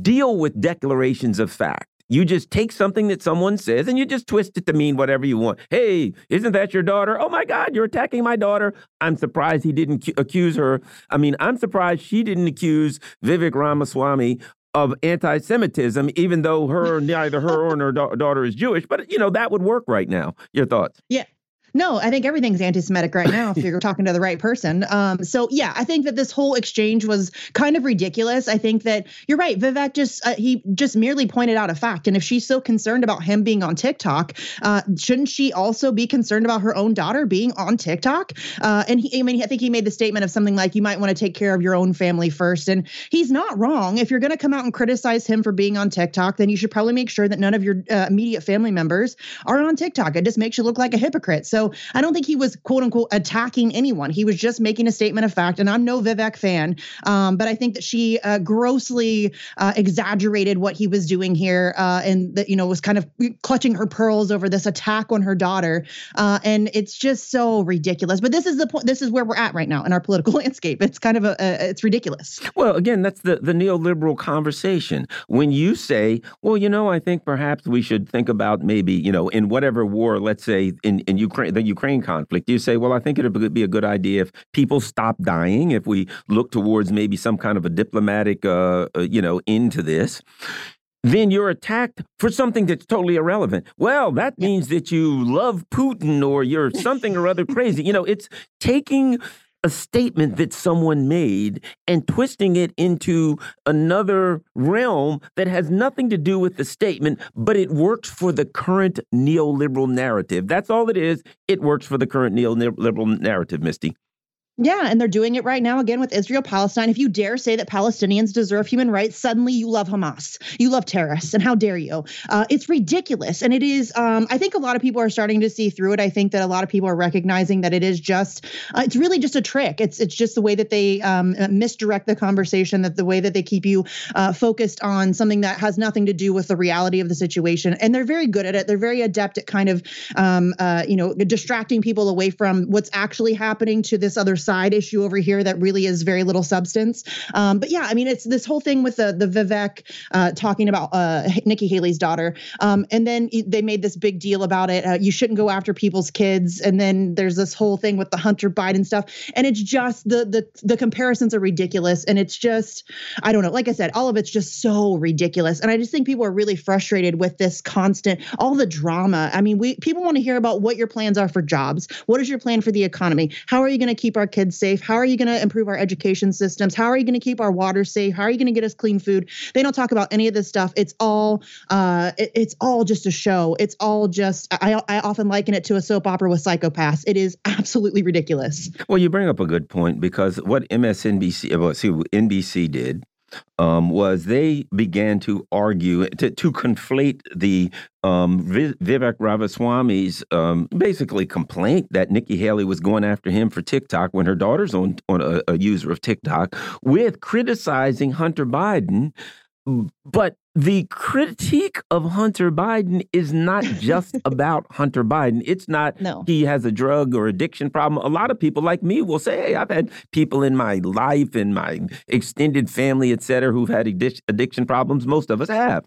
deal with declarations of fact. You just take something that someone says and you just twist it to mean whatever you want. Hey, isn't that your daughter? Oh my God, you're attacking my daughter. I'm surprised he didn't accuse her. I mean, I'm surprised she didn't accuse Vivek Ramaswamy of anti-Semitism, even though her neither her or her da daughter is Jewish. But you know that would work right now. Your thoughts? Yeah, No, I think everything's anti-Semitic right now. if you're talking to the right person, um, so yeah, I think that this whole exchange was kind of ridiculous. I think that you're right. Vivek just uh, he just merely pointed out a fact, and if she's so concerned about him being on TikTok, uh, shouldn't she also be concerned about her own daughter being on TikTok? Uh, and he, I mean, I think he made the statement of something like, "You might want to take care of your own family first. and he's not wrong. If you're going to come out and criticize him for being on TikTok, then you should probably make sure that none of your uh, immediate family members are on TikTok. It just makes you look like a hypocrite. So I don't think he was quote unquote attacking anyone. He was just making a statement of fact. And I'm no Vivek fan, um, but I think that she uh, grossly uh, exaggerated what he was doing here, uh, and that you know was kind of clutching her pearls over this attack on her daughter. Uh, and it's just so ridiculous. But this is the point. This is where we're at right now in our political landscape. It's kind of a, a it's ridiculous. Well, again, that's the the neoliberal conversation. When you say, well, you know, I think perhaps we should think about maybe, you know, in whatever war, let's say in in Ukraine, the Ukraine conflict, you say, well, I think it would be a good idea if people stop dying, if we look towards maybe some kind of a diplomatic, uh, uh you know, into this then you're attacked for something that's totally irrelevant. Well, that means that you love Putin or you're something or other crazy. You know, it's taking a statement that someone made and twisting it into another realm that has nothing to do with the statement, but it works for the current neoliberal narrative. That's all it is. It works for the current neoliberal narrative, Misty. Yeah, and they're doing it right now again with Israel Palestine. If you dare say that Palestinians deserve human rights, suddenly you love Hamas. You love terrorists. And how dare you? Uh, it's ridiculous. And it is, um, I think a lot of people are starting to see through it. I think that a lot of people are recognizing that it is just, uh, it's really just a trick. It's it's just the way that they um, uh, misdirect the conversation, that the way that they keep you uh, focused on something that has nothing to do with the reality of the situation. And they're very good at it. They're very adept at kind of, um, uh, you know, distracting people away from what's actually happening to this other side issue over here that really is very little substance. Um, but yeah, I mean, it's this whole thing with the the Vivek uh, talking about uh, Nikki Haley's daughter, um, and then they made this big deal about it. Uh, you shouldn't go after people's kids, and then there's this whole thing with the Hunter Biden stuff, and it's just the the the comparisons are ridiculous, and it's just I don't know. Like I said, all of it's just so ridiculous, and I just think people are really frustrated with this constant all the drama. I mean, we people want to hear about what your plans are for jobs. What is your plan for the economy? How are you going to keep our kids safe? How are you going to improve our education systems? How are you going to keep our water safe? How are you going to get us clean food? They don't talk about any of this stuff. It's all uh, it, it's all just a show. It's all just I, I often liken it to a soap opera with psychopaths. It is absolutely ridiculous. Well, you bring up a good point because what MSNBC, well, see, NBC did um, was they began to argue to, to conflate the um, Vivek Ramaswamy's um, basically complaint that Nikki Haley was going after him for TikTok when her daughter's on, on a, a user of TikTok with criticizing Hunter Biden but the critique of Hunter Biden is not just about Hunter Biden. It's not no. he has a drug or addiction problem. A lot of people like me will say, "Hey, I've had people in my life, in my extended family, et cetera, who've had addiction problems. Most of us have."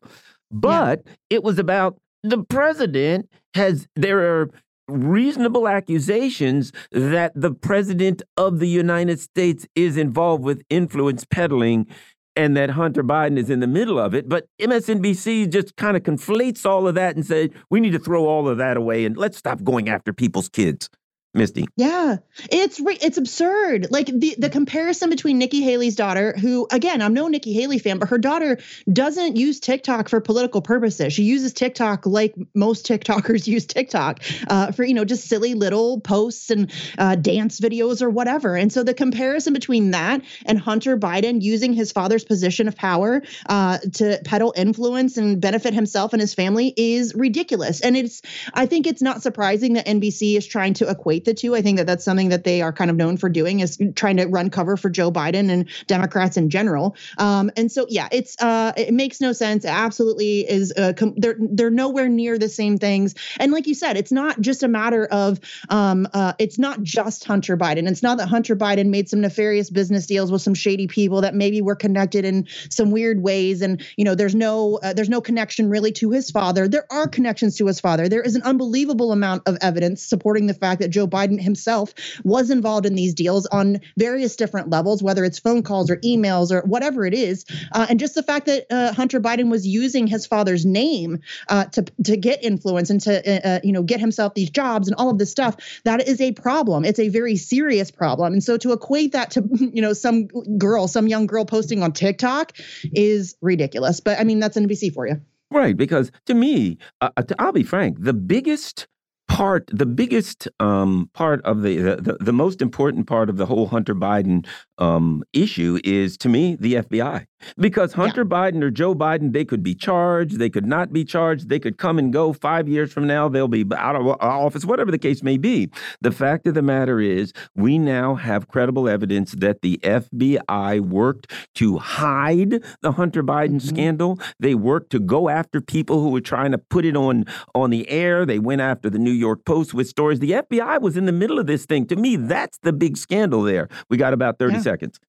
But yeah. it was about the president has there are reasonable accusations that the president of the United States is involved with influence peddling and that Hunter Biden is in the middle of it. But MSNBC just kind of conflates all of that and said, we need to throw all of that away and let's stop going after people's kids. Misty. Yeah, it's it's absurd. Like the the comparison between Nikki Haley's daughter, who again I'm no Nikki Haley fan, but her daughter doesn't use TikTok for political purposes. She uses TikTok like most TikTokers use TikTok uh, for you know just silly little posts and uh, dance videos or whatever. And so the comparison between that and Hunter Biden using his father's position of power uh, to peddle influence and benefit himself and his family is ridiculous. And it's I think it's not surprising that NBC is trying to equate the two. I think that that's something that they are kind of known for doing is trying to run cover for Joe Biden and Democrats in general. Um, and so, yeah, it's uh, it makes no sense. It absolutely is. Uh, com- they're they're nowhere near the same things. And like you said, it's not just a matter of um, uh, it's not just Hunter Biden. It's not that Hunter Biden made some nefarious business deals with some shady people that maybe were connected in some weird ways. And you know, there's no uh, there's no connection really to his father. There are connections to his father. There is an unbelievable amount of evidence supporting the fact that Joe Biden himself was involved in these deals on various different levels, whether it's phone calls or emails or whatever it is. Uh, and just the fact that uh, Hunter Biden was using his father's name uh, to to get influence and to uh, uh, you know get himself these jobs and all of this stuff, that is a problem. It's a very serious problem. And so to equate that to you know some girl, some young girl posting on TikTok is ridiculous. But I mean that's NBC for you. Right, because to me, uh, I'll be frank, the biggest part, the biggest um, part of the, the, the most important part of the whole Hunter Biden um, issue is to me the FBI because Hunter yeah. Biden or Joe Biden they could be charged, they could not be charged, they could come and go. Five years from now they'll be out of office, whatever the case may be. The fact of the matter is, we now have credible evidence that the FBI worked to hide the Hunter Biden mm -hmm. scandal. They worked to go after people who were trying to put it on on the air. They went after the New York Post with stories. The FBI was in the middle of this thing. To me, that's the big scandal there. We got about 30 yeah seconds.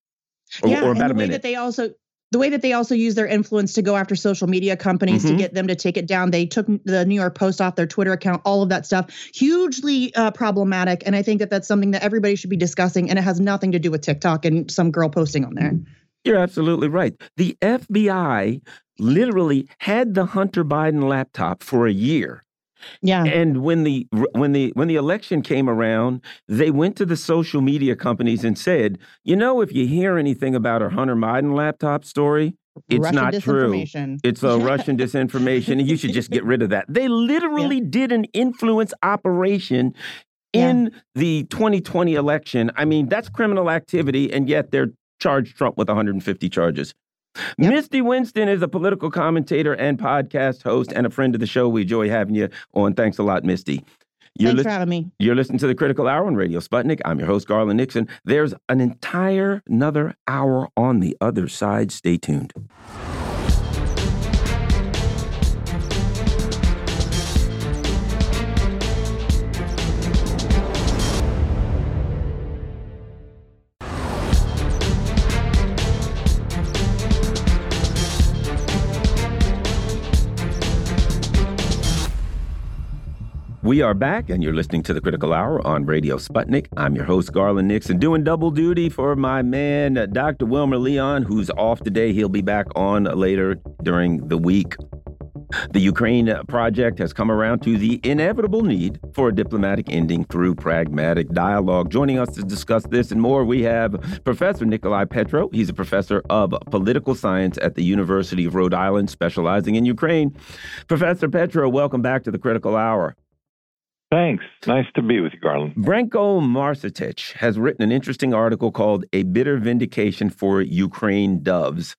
Or, yeah, or about and the a way minute. that they also the way that they also use their influence to go after social media companies mm-hmm. to get them to take it down. They took the New York Post off their Twitter account, all of that stuff, hugely uh, problematic. And I think that that's something that everybody should be discussing. And it has nothing to do with TikTok and some girl posting on there. You're absolutely right. The FBI literally had the Hunter Biden laptop for a year yeah. And when the when the when the election came around, they went to the social media companies and said, "You know, if you hear anything about our Hunter Biden laptop story, it's Russian not true. It's a Russian disinformation, and you should just get rid of that." They literally yeah. did an influence operation in yeah. the 2020 election. I mean, that's criminal activity, and yet they're charged Trump with 150 charges. Yep. Misty Winston is a political commentator and podcast host and a friend of the show. We enjoy having you on. Thanks a lot, Misty. You're Thanks for having me. You're listening to the Critical Hour on Radio Sputnik. I'm your host, Garland Nixon. There's an entire another hour on the other side. Stay tuned. We are back, and you're listening to the Critical Hour on Radio Sputnik. I'm your host, Garland Nixon, doing double duty for my man, Dr. Wilmer Leon, who's off today. He'll be back on later during the week. The Ukraine project has come around to the inevitable need for a diplomatic ending through pragmatic dialogue. Joining us to discuss this and more, we have Professor Nikolai Petro. He's a professor of political science at the University of Rhode Island, specializing in Ukraine. Professor Petro, welcome back to the Critical Hour. Thanks. Nice to be with you, Garland. Branko Marcetic has written an interesting article called A Bitter Vindication for Ukraine Doves.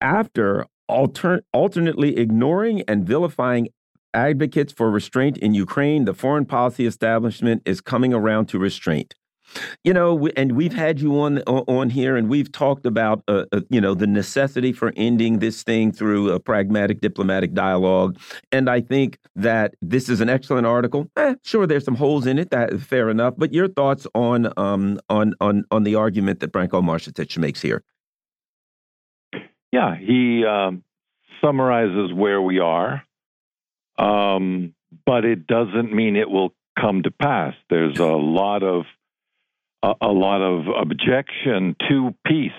After alter alternately ignoring and vilifying advocates for restraint in Ukraine, the foreign policy establishment is coming around to restraint. You know, and we've had you on on here, and we've talked about uh, uh, you know the necessity for ending this thing through a pragmatic diplomatic dialogue. And I think that this is an excellent article. Eh, sure, there's some holes in it. That fair enough. But your thoughts on um, on on on the argument that Branko Marcetic makes here? Yeah, he um, summarizes where we are, um, but it doesn't mean it will come to pass. There's a lot of a, a lot of objection to peace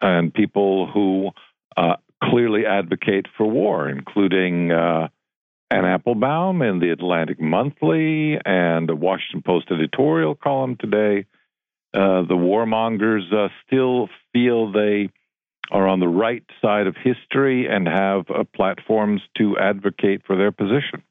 and people who uh, clearly advocate for war, including uh, Anne Applebaum in the Atlantic Monthly and the Washington Post editorial column today. Uh, the warmongers uh, still feel they are on the right side of history and have uh, platforms to advocate for their position.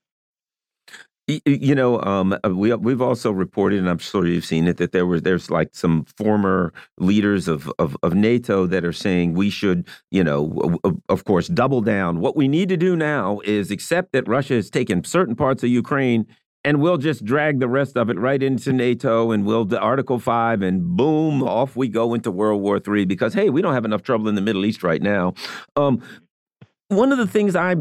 You know, um, uh, we we've also reported, and I'm sure you've seen it, that there was there's like some former leaders of, of of NATO that are saying we should, you know, of course, double down. What we need to do now is accept that Russia has taken certain parts of Ukraine, and we'll just drag the rest of it right into NATO, and we'll do Article Five, and boom, off we go into World War Three. Because hey, we don't have enough trouble in the Middle East right now. Um, one of the things I,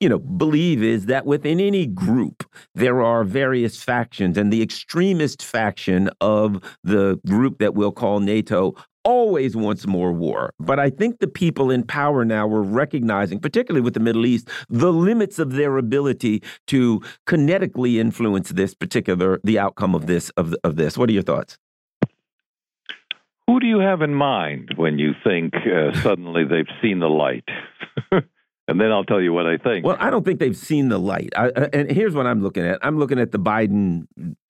you know, believe is that within any group there are various factions, and the extremist faction of the group that we'll call NATO always wants more war. But I think the people in power now are recognizing, particularly with the Middle East, the limits of their ability to kinetically influence this particular the outcome of this of of this. What are your thoughts? Who do you have in mind when you think uh, suddenly they've seen the light? and then I'll tell you what I think. Well, I don't think they've seen the light. I, and here's what I'm looking at. I'm looking at the Biden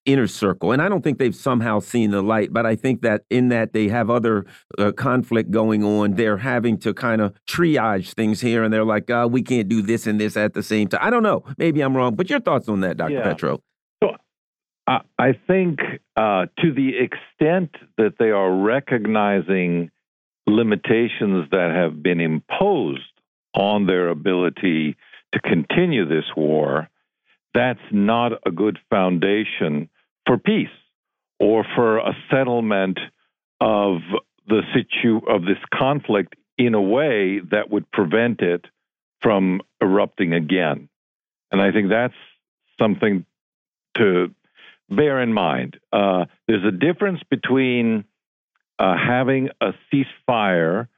inner circle, and I don't think they've somehow seen the light. But I think that in that they have other uh, conflict going on, they're having to kind of triage things here, and they're like, uh, we can't do this and this at the same time. I don't know. Maybe I'm wrong, but your thoughts on that, Dr. Yeah. Petro? So I, I think uh, to the extent that they are recognizing limitations that have been imposed on their ability to continue this war, that's not a good foundation for peace or for a settlement of the situ of this conflict in a way that would prevent it from erupting again. And I think that's something to bear in mind. Uh, there's a difference between uh, having a ceasefire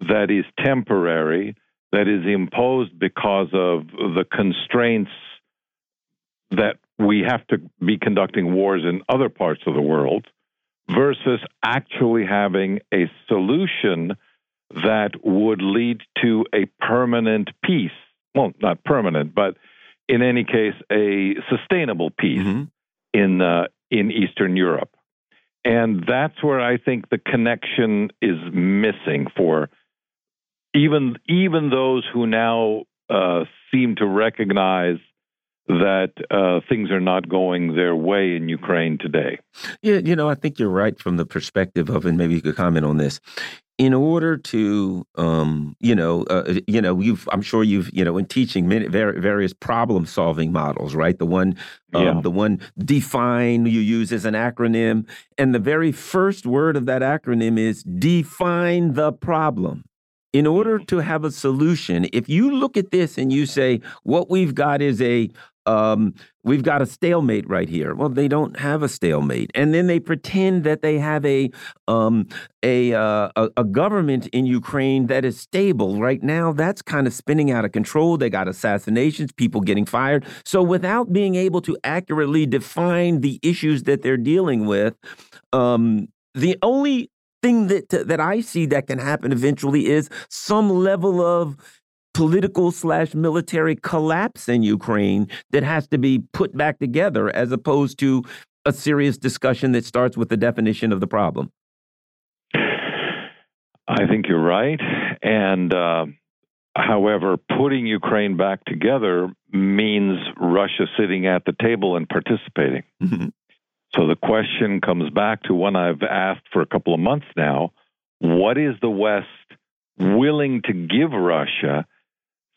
that is temporary that is imposed because of the constraints that we have to be conducting wars in other parts of the world versus actually having a solution that would lead to a permanent peace. Well, not permanent, but in any case, a sustainable peace mm-hmm. in uh, in Eastern Europe, and that's where I think the connection is missing for even even those who now uh, seem to recognize that uh, things are not going their way in Ukraine today. Yeah, you know, I think you're right from the perspective of, and maybe you could comment on this. In order to, um, you know, uh, you know, you've, I'm sure you've, you know, in teaching many, various problem-solving models, right? The one, um, yeah. the one define you use as an acronym, and the very first word of that acronym is define the problem in order to have a solution, if you look at this and you say, what we've got is a um, we've got a stalemate right here. Well, they don't have a stalemate, and then they pretend that they have a um, a, uh, a, a government in Ukraine that is stable right now. That's kind of spinning out of control. They got assassinations, people getting fired. So, without being able to accurately define the issues that they're dealing with, um, the only thing that that I see that can happen eventually is some level of political slash military collapse in Ukraine that has to be put back together as opposed to a serious discussion that starts with the definition of the problem. I think you're right. And uh, however, putting Ukraine back together means Russia sitting at the table and participating. So the question comes back to one I've asked for a couple of months now. What is the West willing to give Russia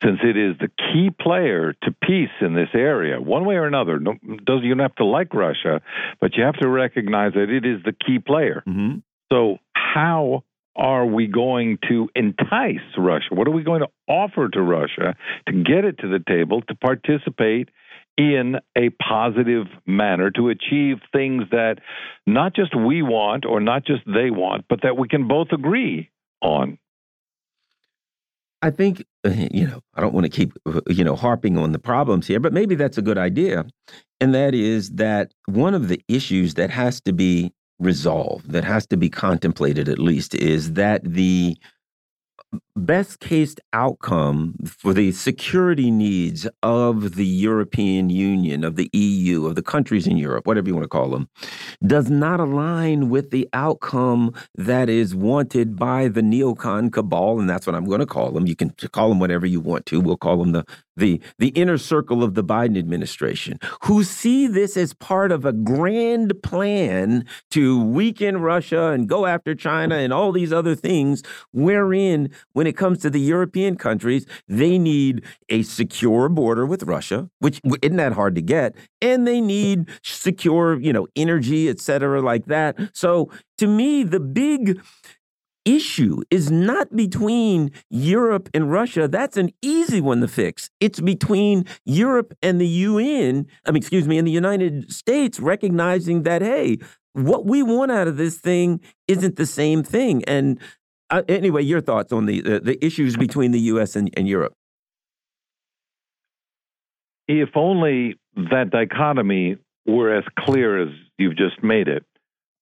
since it is the key player to peace in this area, one way or another. No, does you don't have to like Russia, but you have to recognize that it is the key player. Mm-hmm. So how are we going to entice Russia? What are we going to offer to Russia to get it to the table to participate in a positive manner to achieve things that not just we want or not just they want, but that we can both agree on. I think, you know, I don't want to keep, you know, harping on the problems here, but maybe that's a good idea. And that is that one of the issues that has to be resolved, that has to be contemplated at least, is that the best case outcome for the security needs of the European Union, of the EU, of the countries in Europe, whatever you want to call them, does not align with the outcome that is wanted by the neocon cabal, and that's what I'm going to call them. You can call them whatever you want to. We'll call them the the the inner circle of the Biden administration, who see this as part of a grand plan to weaken Russia and go after China and all these other things, wherein when it comes to the European countries, they need a secure border with Russia, which isn't that hard to get, and they need secure, you know, energy, et cetera, like that. So to me, the big issue is not between Europe and Russia. That's an easy one to fix. It's between Europe and the UN, I mean, excuse me, and the United States recognizing that, hey, what we want out of this thing isn't the same thing. And uh, anyway, your thoughts on the, the, the issues between the U.S. and, and Europe? If only that dichotomy were as clear as you've just made it.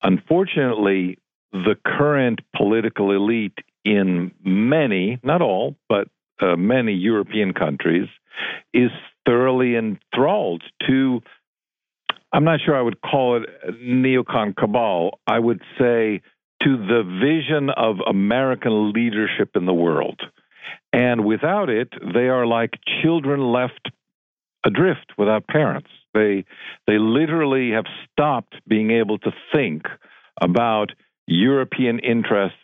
Unfortunately, the current political elite in many, not all, but uh, many European countries is thoroughly enthralled to, I'm not sure I would call it neocon cabal. I would say to the vision of American leadership in the world. And without it, they are like children left adrift without parents. They they literally have stopped being able to think about European interests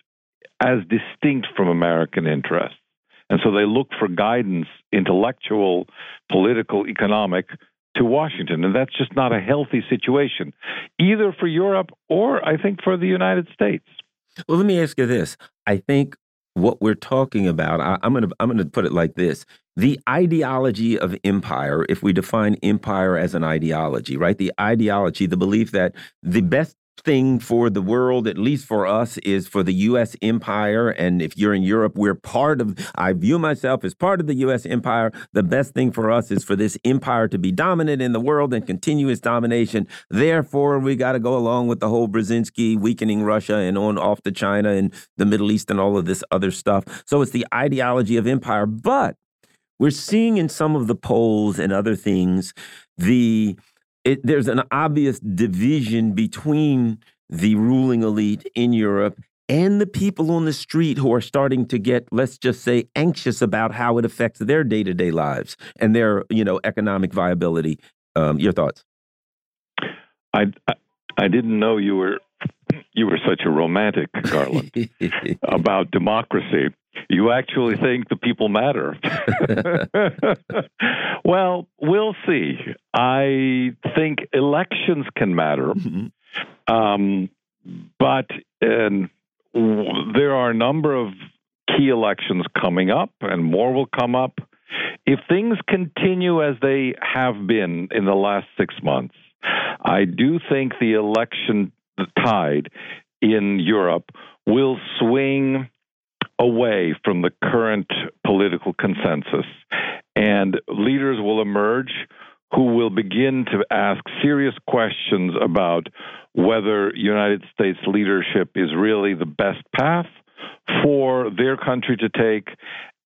as distinct from American interests. And so they look for guidance, intellectual, political, economic, to Washington. And that's just not a healthy situation, either for Europe or I think for the United States. Well, let me ask you this. I think what we're talking about, I, am going to I'm going to put it like this: the ideology of empire. If we define empire as an ideology, right? The ideology, the belief that the best thing for the world, at least for us, is for the U.S. empire. And if you're in Europe, we're part of, I view myself as part of the U.S. empire. The best thing for us is for this empire to be dominant in the world and continue its domination. Therefore, we got to go along with the whole Brzezinski weakening Russia and on off to China and the Middle East and all of this other stuff. So it's the ideology of empire. But we're seeing in some of the polls and other things the it, there's an obvious division between the ruling elite in Europe and the people on the street who are starting to get, let's just say, anxious about how it affects their day to day lives and their, you know, economic viability. Um, your thoughts? I, I I didn't know you were you were such a romantic, Garland, about democracy. You actually think the people matter. well, we'll see. I think elections can matter, mm-hmm. um, but and there are a number of key elections coming up, and more will come up. If things continue as they have been in the last six months, I do think the election tide in Europe will swing away from the current political consensus. And leaders will emerge who will begin to ask serious questions about whether United States leadership is really the best path for their country to take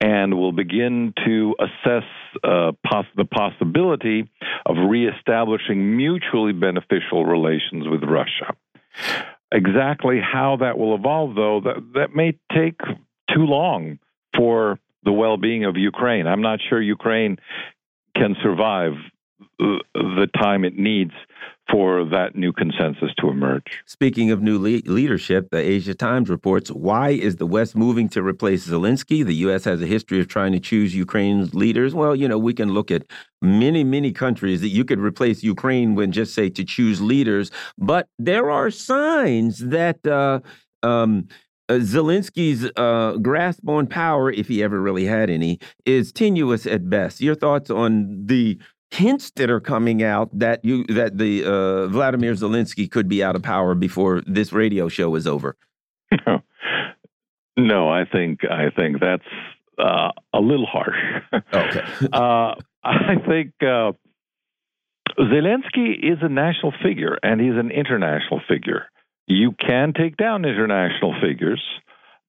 and will begin to assess uh, the possibility of reestablishing mutually beneficial relations with Russia. Exactly how that will evolve, though, that, that may take too long for the well being of Ukraine. I'm not sure Ukraine can survive the time it needs for that new consensus to emerge. Speaking of new le leadership, the Asia Times reports why is the West moving to replace Zelensky? The U.S. has a history of trying to choose Ukraine's leaders. Well, you know, we can look at many, many countries that you could replace Ukraine when just say to choose leaders, but there are signs that. Uh, um, uh, Zelensky's uh, grasp on power, if he ever really had any, is tenuous at best. Your thoughts on the hints that are coming out that you that the uh, Vladimir Zelensky could be out of power before this radio show is over? No, no I think I think that's uh, a little harsh. Okay, uh, I think uh, Zelensky is a national figure and he's an international figure. You can take down international figures,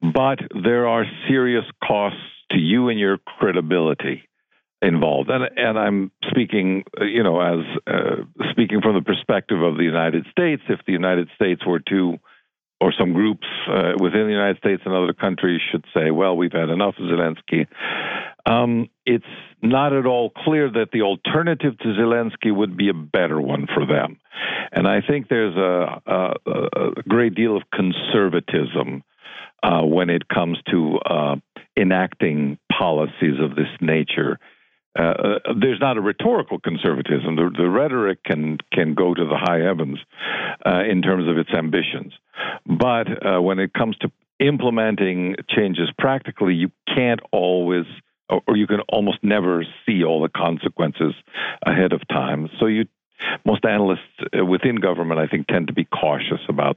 but there are serious costs to you and your credibility involved. And and I'm speaking, you know, as uh, speaking from the perspective of the United States. If the United States were to, or some groups uh, within the United States and other countries should say, well, we've had enough of Zelensky. Um, it's not at all clear that the alternative to Zelensky would be a better one for them. And I think there's a, a, a great deal of conservatism uh, when it comes to uh, enacting policies of this nature uh, uh, there's not a rhetorical conservatism. The, the, rhetoric can can go to the high heavens uh, in terms of its ambitions, but uh, when it comes to implementing changes practically, you can't always, or you can almost never see all the consequences ahead of time. So you, most analysts uh, within government, I think, tend to be cautious about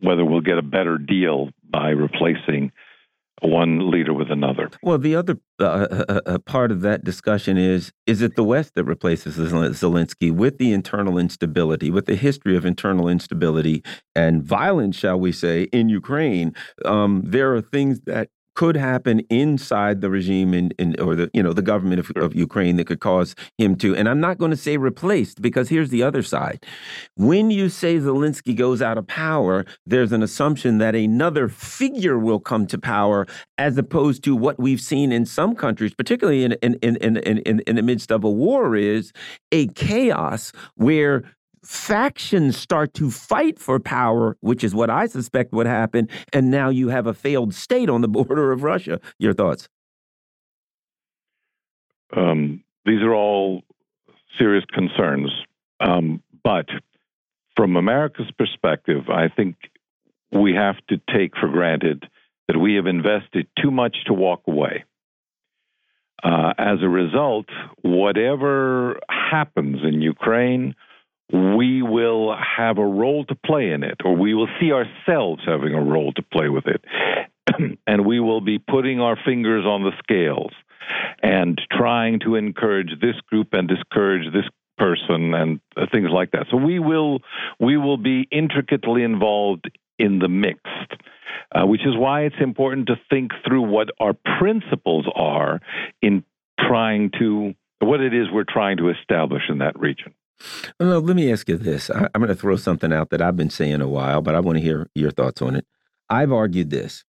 whether we'll get a better deal by replacing one leader with another. Well, the other uh, uh, uh, uh, part of that discussion is is it the West that replaces Zelensky with the internal instability, with the history of internal instability and violence, shall we say, in Ukraine? Um, there are things that could happen inside the regime in, in or the you know the government of, of Ukraine that could cause him to. And I'm not going to say replaced because here's the other side. When you say Zelensky goes out of power, there's an assumption that another figure will come to power, as opposed to what we've seen in some countries, particularly in in in in in, in the midst of a war, is a chaos where factions start to fight for power, which is what I suspect would happen, and now you have a failed state on the border of Russia. Your thoughts? Um, these are all serious concerns, um, but from America's perspective, I think we have to take for granted that we have invested too much to walk away. Uh, as a result, whatever happens in Ukraine, we will have a role to play in it, or we will see ourselves having a role to play with it. and we will be putting our fingers on the scales and trying to encourage this group and discourage this person and things like that. So we will we will be intricately involved in the mix, uh, which is why it's important to think through what our principles are in trying to what it is we're trying to establish in that region. Uh, well, let me ask you this. I, am going to throw something out that I've been saying a while, but I want to hear your thoughts on it. I've argued this.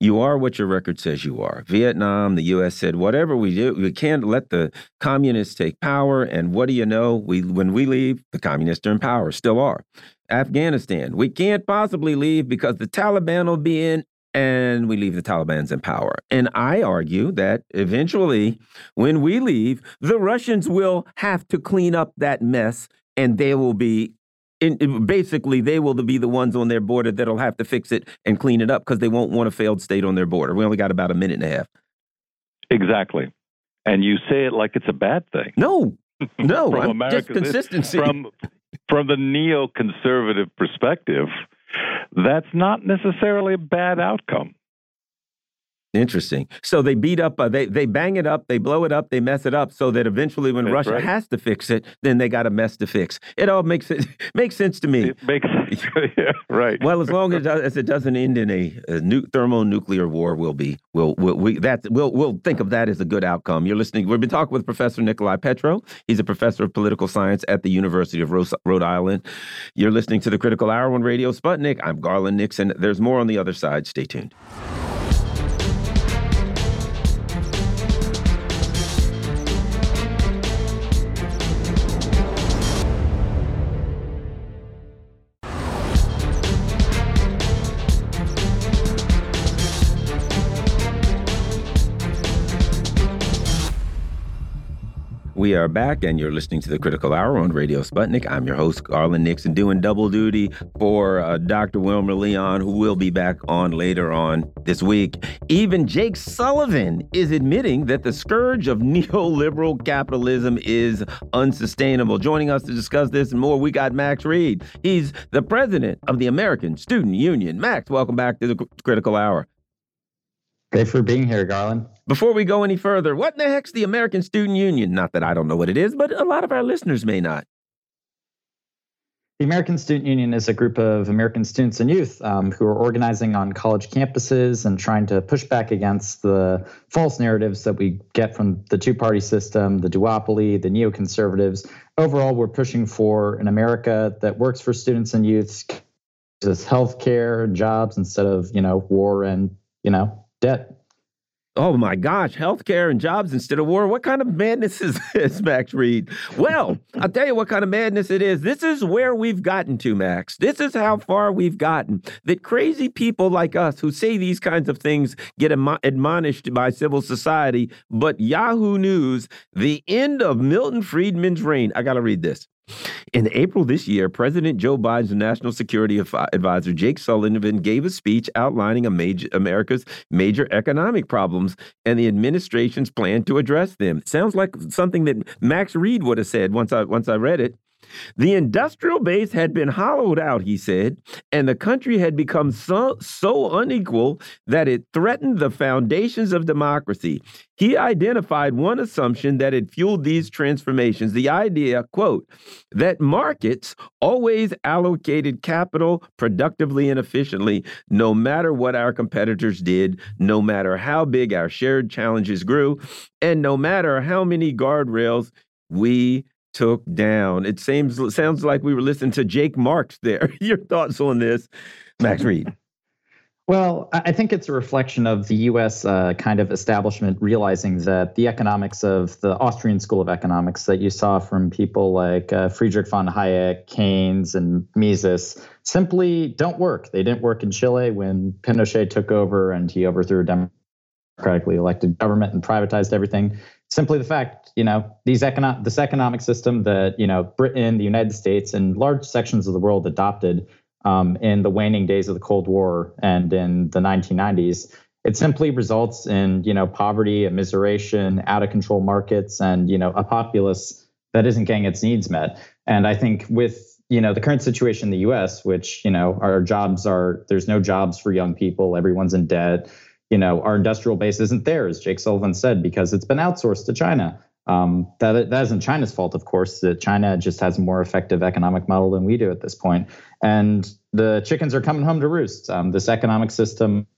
You are what your record says you are. Vietnam, the U.S. said, whatever we do, we can't let the communists take power. And what do you know? We, when we leave, the communists are in power, still are. Afghanistan, we can't possibly leave because the Taliban will be in and we leave the Taliban's in power. And I argue that eventually, when we leave, the Russians will have to clean up that mess and they will be. In, basically, they will be the ones on their border that'll have to fix it and clean it up because they won't want a failed state on their border. We only got about a minute and a half. Exactly, and you say it like it's a bad thing. No, no, from America, just consistency. From from the neoconservative perspective, that's not necessarily a bad outcome. Interesting. So they beat up, uh, they they bang it up, they blow it up, they mess it up, so that eventually, when That's Russia right. has to fix it, then they got a mess to fix. It all makes it makes sense to me. It makes sense. yeah, right. Well, as long as, as it doesn't end in a, a nu thermonuclear war, will be we'll, we'll we that we'll we'll think of that as a good outcome. You're listening. We've been talking with Professor Nikolai Petro. He's a professor of political science at the University of Rhode Island. You're listening to the Critical Hour on Radio Sputnik. I'm Garland Nixon. There's more on the other side. Stay tuned. We are back, and you're listening to the Critical Hour on Radio Sputnik. I'm your host, Garland Nixon, doing double duty for uh, Dr. Wilmer Leon, who will be back on later on this week. Even Jake Sullivan is admitting that the scourge of neoliberal capitalism is unsustainable. Joining us to discuss this and more, we got Max Reed. He's the president of the American Student Union. Max, welcome back to the Critical Hour. Thanks for being here, Garland. Before we go any further, what in the heck's the American Student Union? Not that I don't know what it is, but a lot of our listeners may not. The American Student Union is a group of American students and youth um, who are organizing on college campuses and trying to push back against the false narratives that we get from the two party system, the duopoly, the neoconservatives. Overall, we're pushing for an America that works for students and youths, health care, jobs instead of, you know, war and, you know, debt. Oh my gosh, healthcare and jobs instead of war. What kind of madness is this, Max Reed? Well, I'll tell you what kind of madness it is. This is where we've gotten to, Max. This is how far we've gotten. That crazy people like us who say these kinds of things get admonished by civil society, but Yahoo News, the end of Milton Friedman's reign. I got to read this. In April this year, President Joe Biden's national security advisor Jake Sullivan gave a speech outlining major, America's major economic problems and the administration's plan to address them. Sounds like something that Max Reed would have said once I once I read it. The industrial base had been hollowed out, he said, and the country had become so, so unequal that it threatened the foundations of democracy. He identified one assumption that had fueled these transformations the idea, quote, that markets always allocated capital productively and efficiently, no matter what our competitors did, no matter how big our shared challenges grew, and no matter how many guardrails we took down. It seems sounds like we were listening to Jake Marx there. Your thoughts on this, Max Reed? Well, I think it's a reflection of the U.S. Uh, kind of establishment realizing that the economics of the Austrian School of Economics that you saw from people like uh, Friedrich von Hayek, Keynes, and Mises simply don't work. They didn't work in Chile when Pinochet took over and he overthrew a democratically elected government and privatized everything simply the fact, you know, these economic this economic system that you know Britain, the United States, and large sections of the world adopted um, in the waning days of the Cold War and in the 1990s, it simply results in you know poverty, immiseration, out of control markets, and you know a populace that isn't getting its needs met. And I think with you know the current situation in the U.S., which you know our jobs are there's no jobs for young people, everyone's in debt you know, our industrial base isn't there, as Jake Sullivan said, because it's been outsourced to China. Um, that that isn't China's fault, of course. That China just has a more effective economic model than we do at this point. point, and the chickens are coming home to roost. Um, this economic system,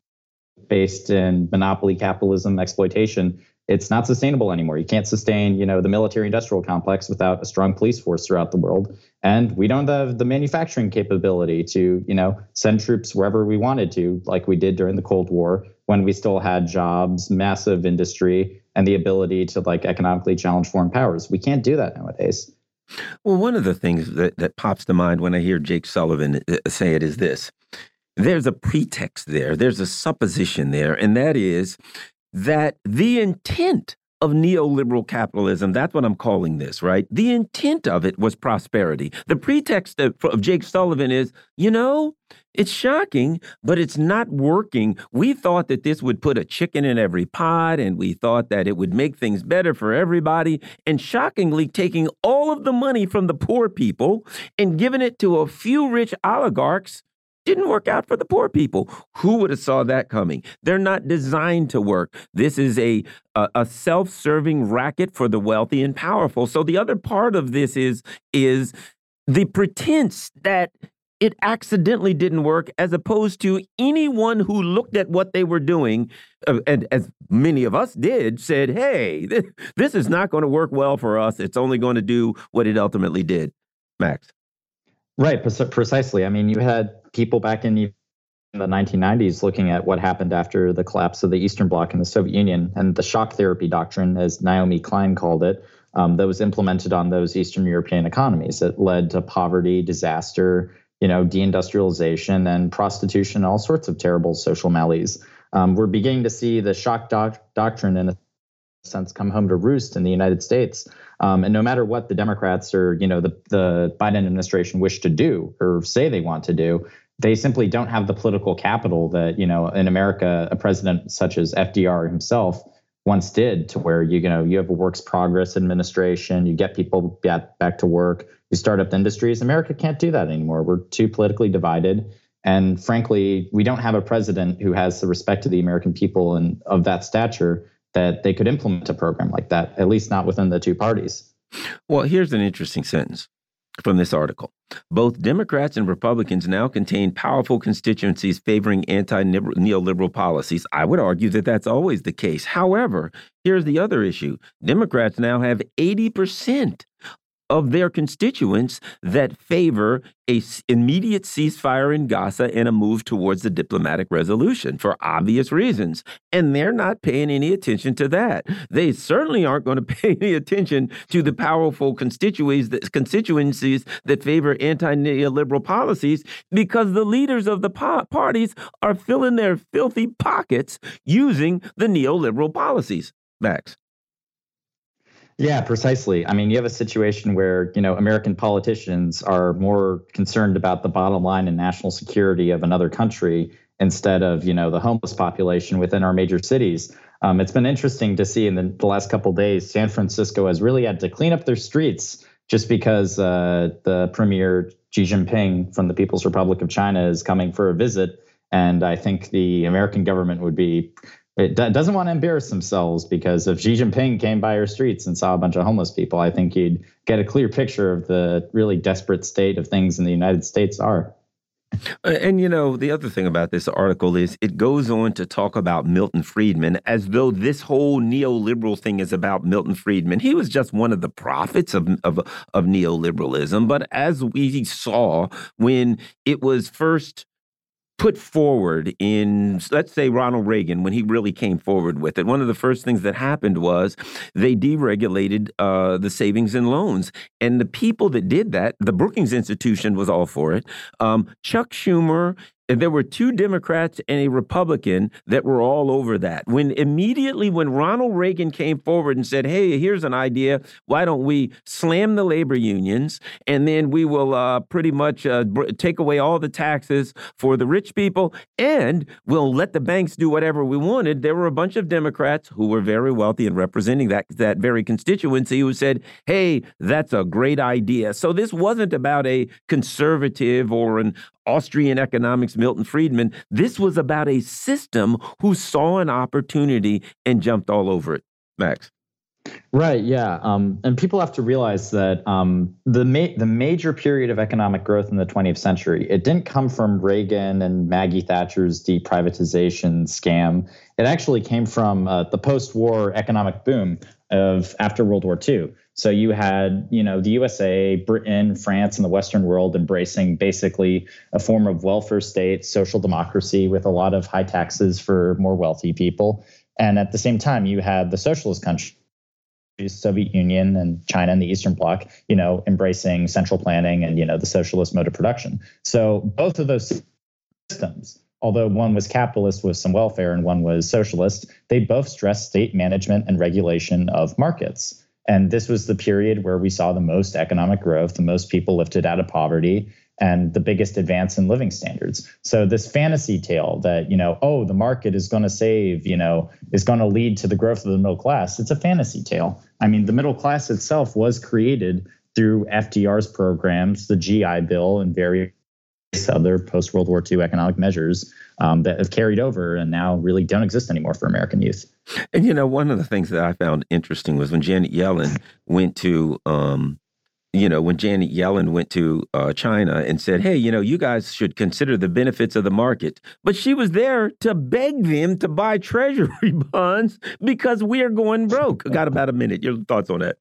based in monopoly capitalism, exploitation, it's not sustainable anymore. You can't sustain, you know, the military-industrial complex without a strong police force throughout the world, and we don't have the manufacturing capability to, you know, send troops wherever we wanted to, like we did during the Cold War when we still had jobs, massive industry, and the ability to like economically challenge foreign powers. We can't do that nowadays. Well, one of the things that, that pops to mind when I hear Jake Sullivan uh, say it is this there's a pretext there, there's a supposition there, and that is that the intent of neoliberal capitalism. That's what I'm calling this, right? The intent of it was prosperity. The pretext of, of, Jake Sullivan is, you know, it's shocking, but it's not working. We thought that this would put a chicken in every pot, and we thought that it would make things better for everybody. And shockingly, taking all of the money from the poor people and giving it to a few rich oligarchs didn't work out for the poor people. Who would have saw that coming? They're not designed to work. This is a a, a self-serving racket for the wealthy and powerful. So the other part of this is is the pretense that it accidentally didn't work as opposed to anyone who looked at what they were doing uh, and as many of us did said hey this, this is not going to work well for us. It's only going to do what it ultimately did. Max. Right precisely. I mean you had people back in the 1990s looking at what happened after the collapse of the Eastern Bloc and the Soviet Union and the shock therapy doctrine, as Naomi Klein called it, um, that was implemented on those Eastern European economies. It led to poverty, disaster, you know, deindustrialization and prostitution, all sorts of terrible social maladies. Um, we're beginning to see the shock doc- doctrine, in a sense, come home to roost in the United States. Um, and no matter what the Democrats or you know the the Biden administration wish to do or say they want to do, they simply don't have the political capital that you know in America a president such as FDR himself once did to where you, you know you have a works progress administration you get people back, back to work you start up industries. America can't do that anymore. We're too politically divided. And frankly we don't have a president who has the respect of the american people and of that stature that they could implement a program like that at least not within the two parties. Well here's an interesting sentence from this article. Both Democrats and Republicans now contain powerful constituencies favoring anti neoliberal policies. I would argue that that's always the case. However, here's the other issue Democrats now have 80% of their constituents that favor a immediate ceasefire in Gaza and a move towards a diplomatic resolution for obvious reasons. And they're not paying any attention to that. They certainly aren't going to pay any attention to the powerful constituencies that, constituencies that favor anti-neoliberal policies because the leaders of the parties are filling their filthy pockets using the neoliberal policies. Max. Yeah, precisely. I mean, you have a situation where, you know, American politicians are more concerned about the bottom line and national security of another country instead of, you know, the homeless population within our major cities. Um, it's been interesting to see in the, the last couple days, San Francisco has really had to clean up their streets just because uh, the premier Xi Jinping from the People's Republic of China is coming for a visit. And I think the American government would be it doesn't want to embarrass themselves because if Xi Jinping came by our streets and saw a bunch of homeless people, I think you'd get a clear picture of the really desperate state of things in the United States are. And you know, the other thing about this article is it goes on to talk about Milton Friedman as though this whole neoliberal thing is about Milton Friedman. He was just one of the prophets of, of, of neoliberalism. But as we saw when it was first put forward in, let's say, Ronald Reagan, when he really came forward with it, one of the first things that happened was they deregulated uh, the savings and loans. And the people that did that, the Brookings Institution was all for it. Um, Chuck Schumer there were two Democrats and a Republican that were all over that. When immediately when Ronald Reagan came forward and said, "Hey, here's an idea. Why don't we slam the labor unions and then we will uh, pretty much uh, take away all the taxes for the rich people and we'll let the banks do whatever we wanted." There were a bunch of Democrats who were very wealthy and representing that that very constituency who said, "Hey, that's a great idea." So this wasn't about a conservative or an Austrian economics Milton Friedman. This was about a system who saw an opportunity and jumped all over it. Max. Right. Yeah. Um, and people have to realize that um, the ma the major period of economic growth in the 20th century it didn't come from Reagan and Maggie Thatcher's deprivatization scam. It actually came from uh, the post-war economic boom of after World War II. So you had, you know, the USA, Britain, France, and the Western world embracing basically a form of welfare state, social democracy with a lot of high taxes for more wealthy people. And at the same time, you had the socialist countries, Soviet Union and China and the Eastern Bloc, you know, embracing central planning and, you know, the socialist mode of production. So both of those systems although one was capitalist with some welfare and one was socialist, they both stressed state management and regulation of markets. And this was the period where we saw the most economic growth, the most people lifted out of poverty, and the biggest advance in living standards. So this fantasy tale that, you know, oh, the market is going to save, you know, is going to lead to the growth of the middle class, it's a fantasy tale. I mean, the middle class itself was created through FDR's programs, the GI Bill, and various other post World War II economic measures um, that have carried over and now really don't exist anymore for American youth. And you know, one of the things that I found interesting was when Janet Yellen went to, um, you know, when Janet Yellen went to uh, China and said, "Hey, you know, you guys should consider the benefits of the market," but she was there to beg them to buy Treasury bonds because we are going broke. Got about a minute. Your thoughts on that?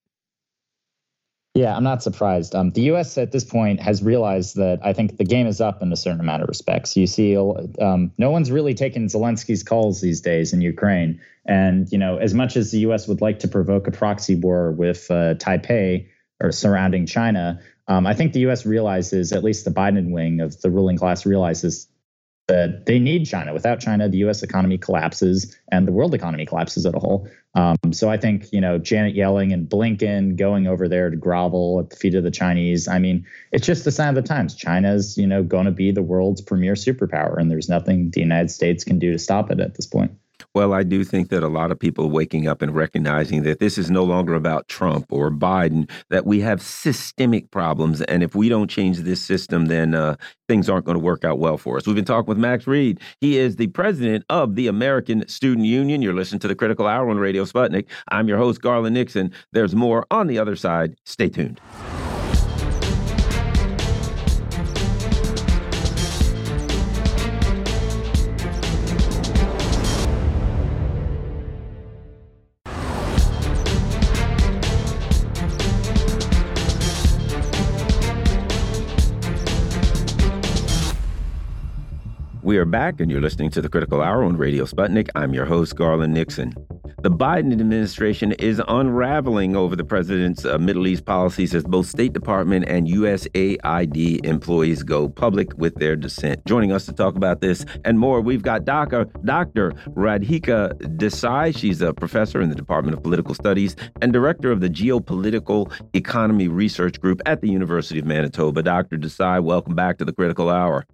Yeah, I'm not surprised. Um, the U.S. at this point has realized that I think the game is up in a certain amount of respects. You see, um, no one's really taking Zelensky's calls these days in Ukraine, and you know, as much as the U.S. would like to provoke a proxy war with uh, Taipei or surrounding China, um, I think the U.S. realizes, at least the Biden wing of the ruling class realizes that they need China. Without China, the U.S. economy collapses and the world economy collapses as a whole. Um, so I think you know Janet Yellen and Blinken going over there to grovel at the feet of the Chinese. I mean, it's just a sign of the times. China's you know going to be the world's premier superpower, and there's nothing the United States can do to stop it at this point. Well, I do think that a lot of people waking up and recognizing that this is no longer about Trump or Biden, that we have systemic problems. And if we don't change this system, then uh, things aren't going to work out well for us. We've been talking with Max Reed. He is the president of the American Student Union. You're listening to the Critical Hour on Radio Sputnik. I'm your host, Garland Nixon. There's more on the other side. Stay tuned. We are back, and you're listening to the Critical Hour on Radio Sputnik. I'm your host, Garland Nixon. The Biden administration is unraveling over the president's uh, Middle East policies as both State Department and USAID employees go public with their dissent. Joining us to talk about this and more, we've got Dr. Dr. Radhika Desai. She's a professor in the Department of Political Studies and director of the Geopolitical Economy Research Group at the University of Manitoba. Dr. Desai, welcome back to the Critical Hour.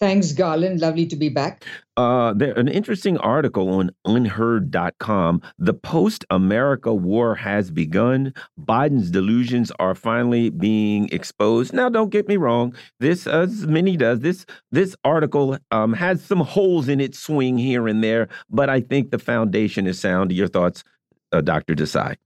Thanks, Garland. Lovely to be back. Uh, there an interesting article on UnHerd.com. The post America war has begun. Biden's delusions are finally being exposed. Now, don't get me wrong. This, as many does, this this article um, has some holes in its swing here and there, but I think the foundation is sound. Your thoughts, uh, Dr. Desai?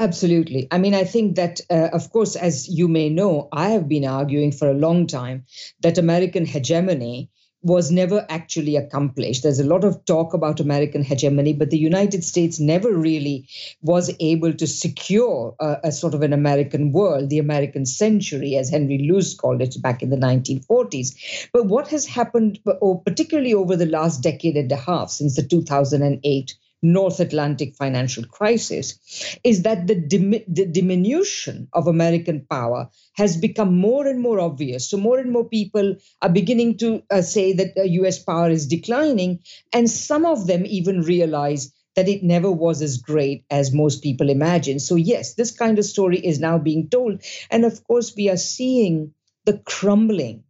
Absolutely. I mean, I think that, uh, of course, as you may know, I have been arguing for a long time that American hegemony was never actually accomplished. There's a lot of talk about American hegemony, but the United States never really was able to secure a, a, sort of an American world, the American century, as Henry Luce called it back in the 1940s. But what has happened, particularly over the last decade and a half, since the 2008 North Atlantic financial crisis is that the, dim- the diminution of American power has become more and more obvious. So, more and more people are beginning to uh, say that uh, US power is declining, and some of them even realize that it never was as great as most people imagine. So, yes, this kind of story is now being told. And of course, we are seeing the crumbling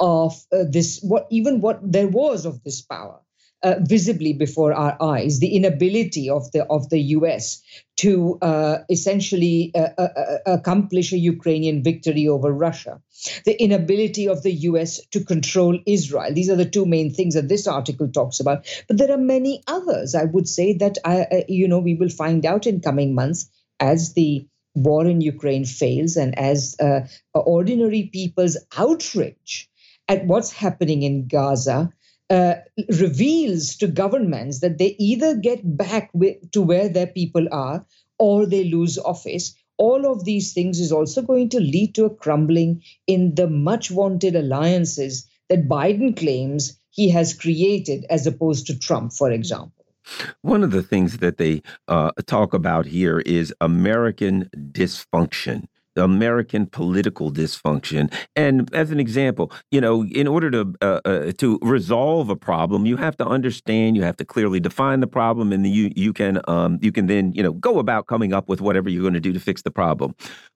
of uh, this, what even what there was of this power uh, visibly before our eyes the inability of the of the US to uh, essentially uh, uh, uh, accomplish a Ukrainian victory over Russia, the inability of the US to control Israel. These are the two main things that this article talks about. But there are many others. I would say that I, you know we will find out in coming months as the war in Ukraine fails and as ordinary people's outrage at what's happening in Gaza uh, reveals to governments that they either get back with, to where their people are or they lose office. All of these things is also going to lead to a crumbling in the much wanted alliances that Biden claims he has created, as opposed to Trump, for example. One of the things that they uh, talk about here is American dysfunction. American political dysfunction. And as an example, you know, in order to uh, uh, to resolve a problem, you have to understand, you have to clearly define the problem, and you you can um, you can then you know go about coming up with whatever you're going to do to fix the problem.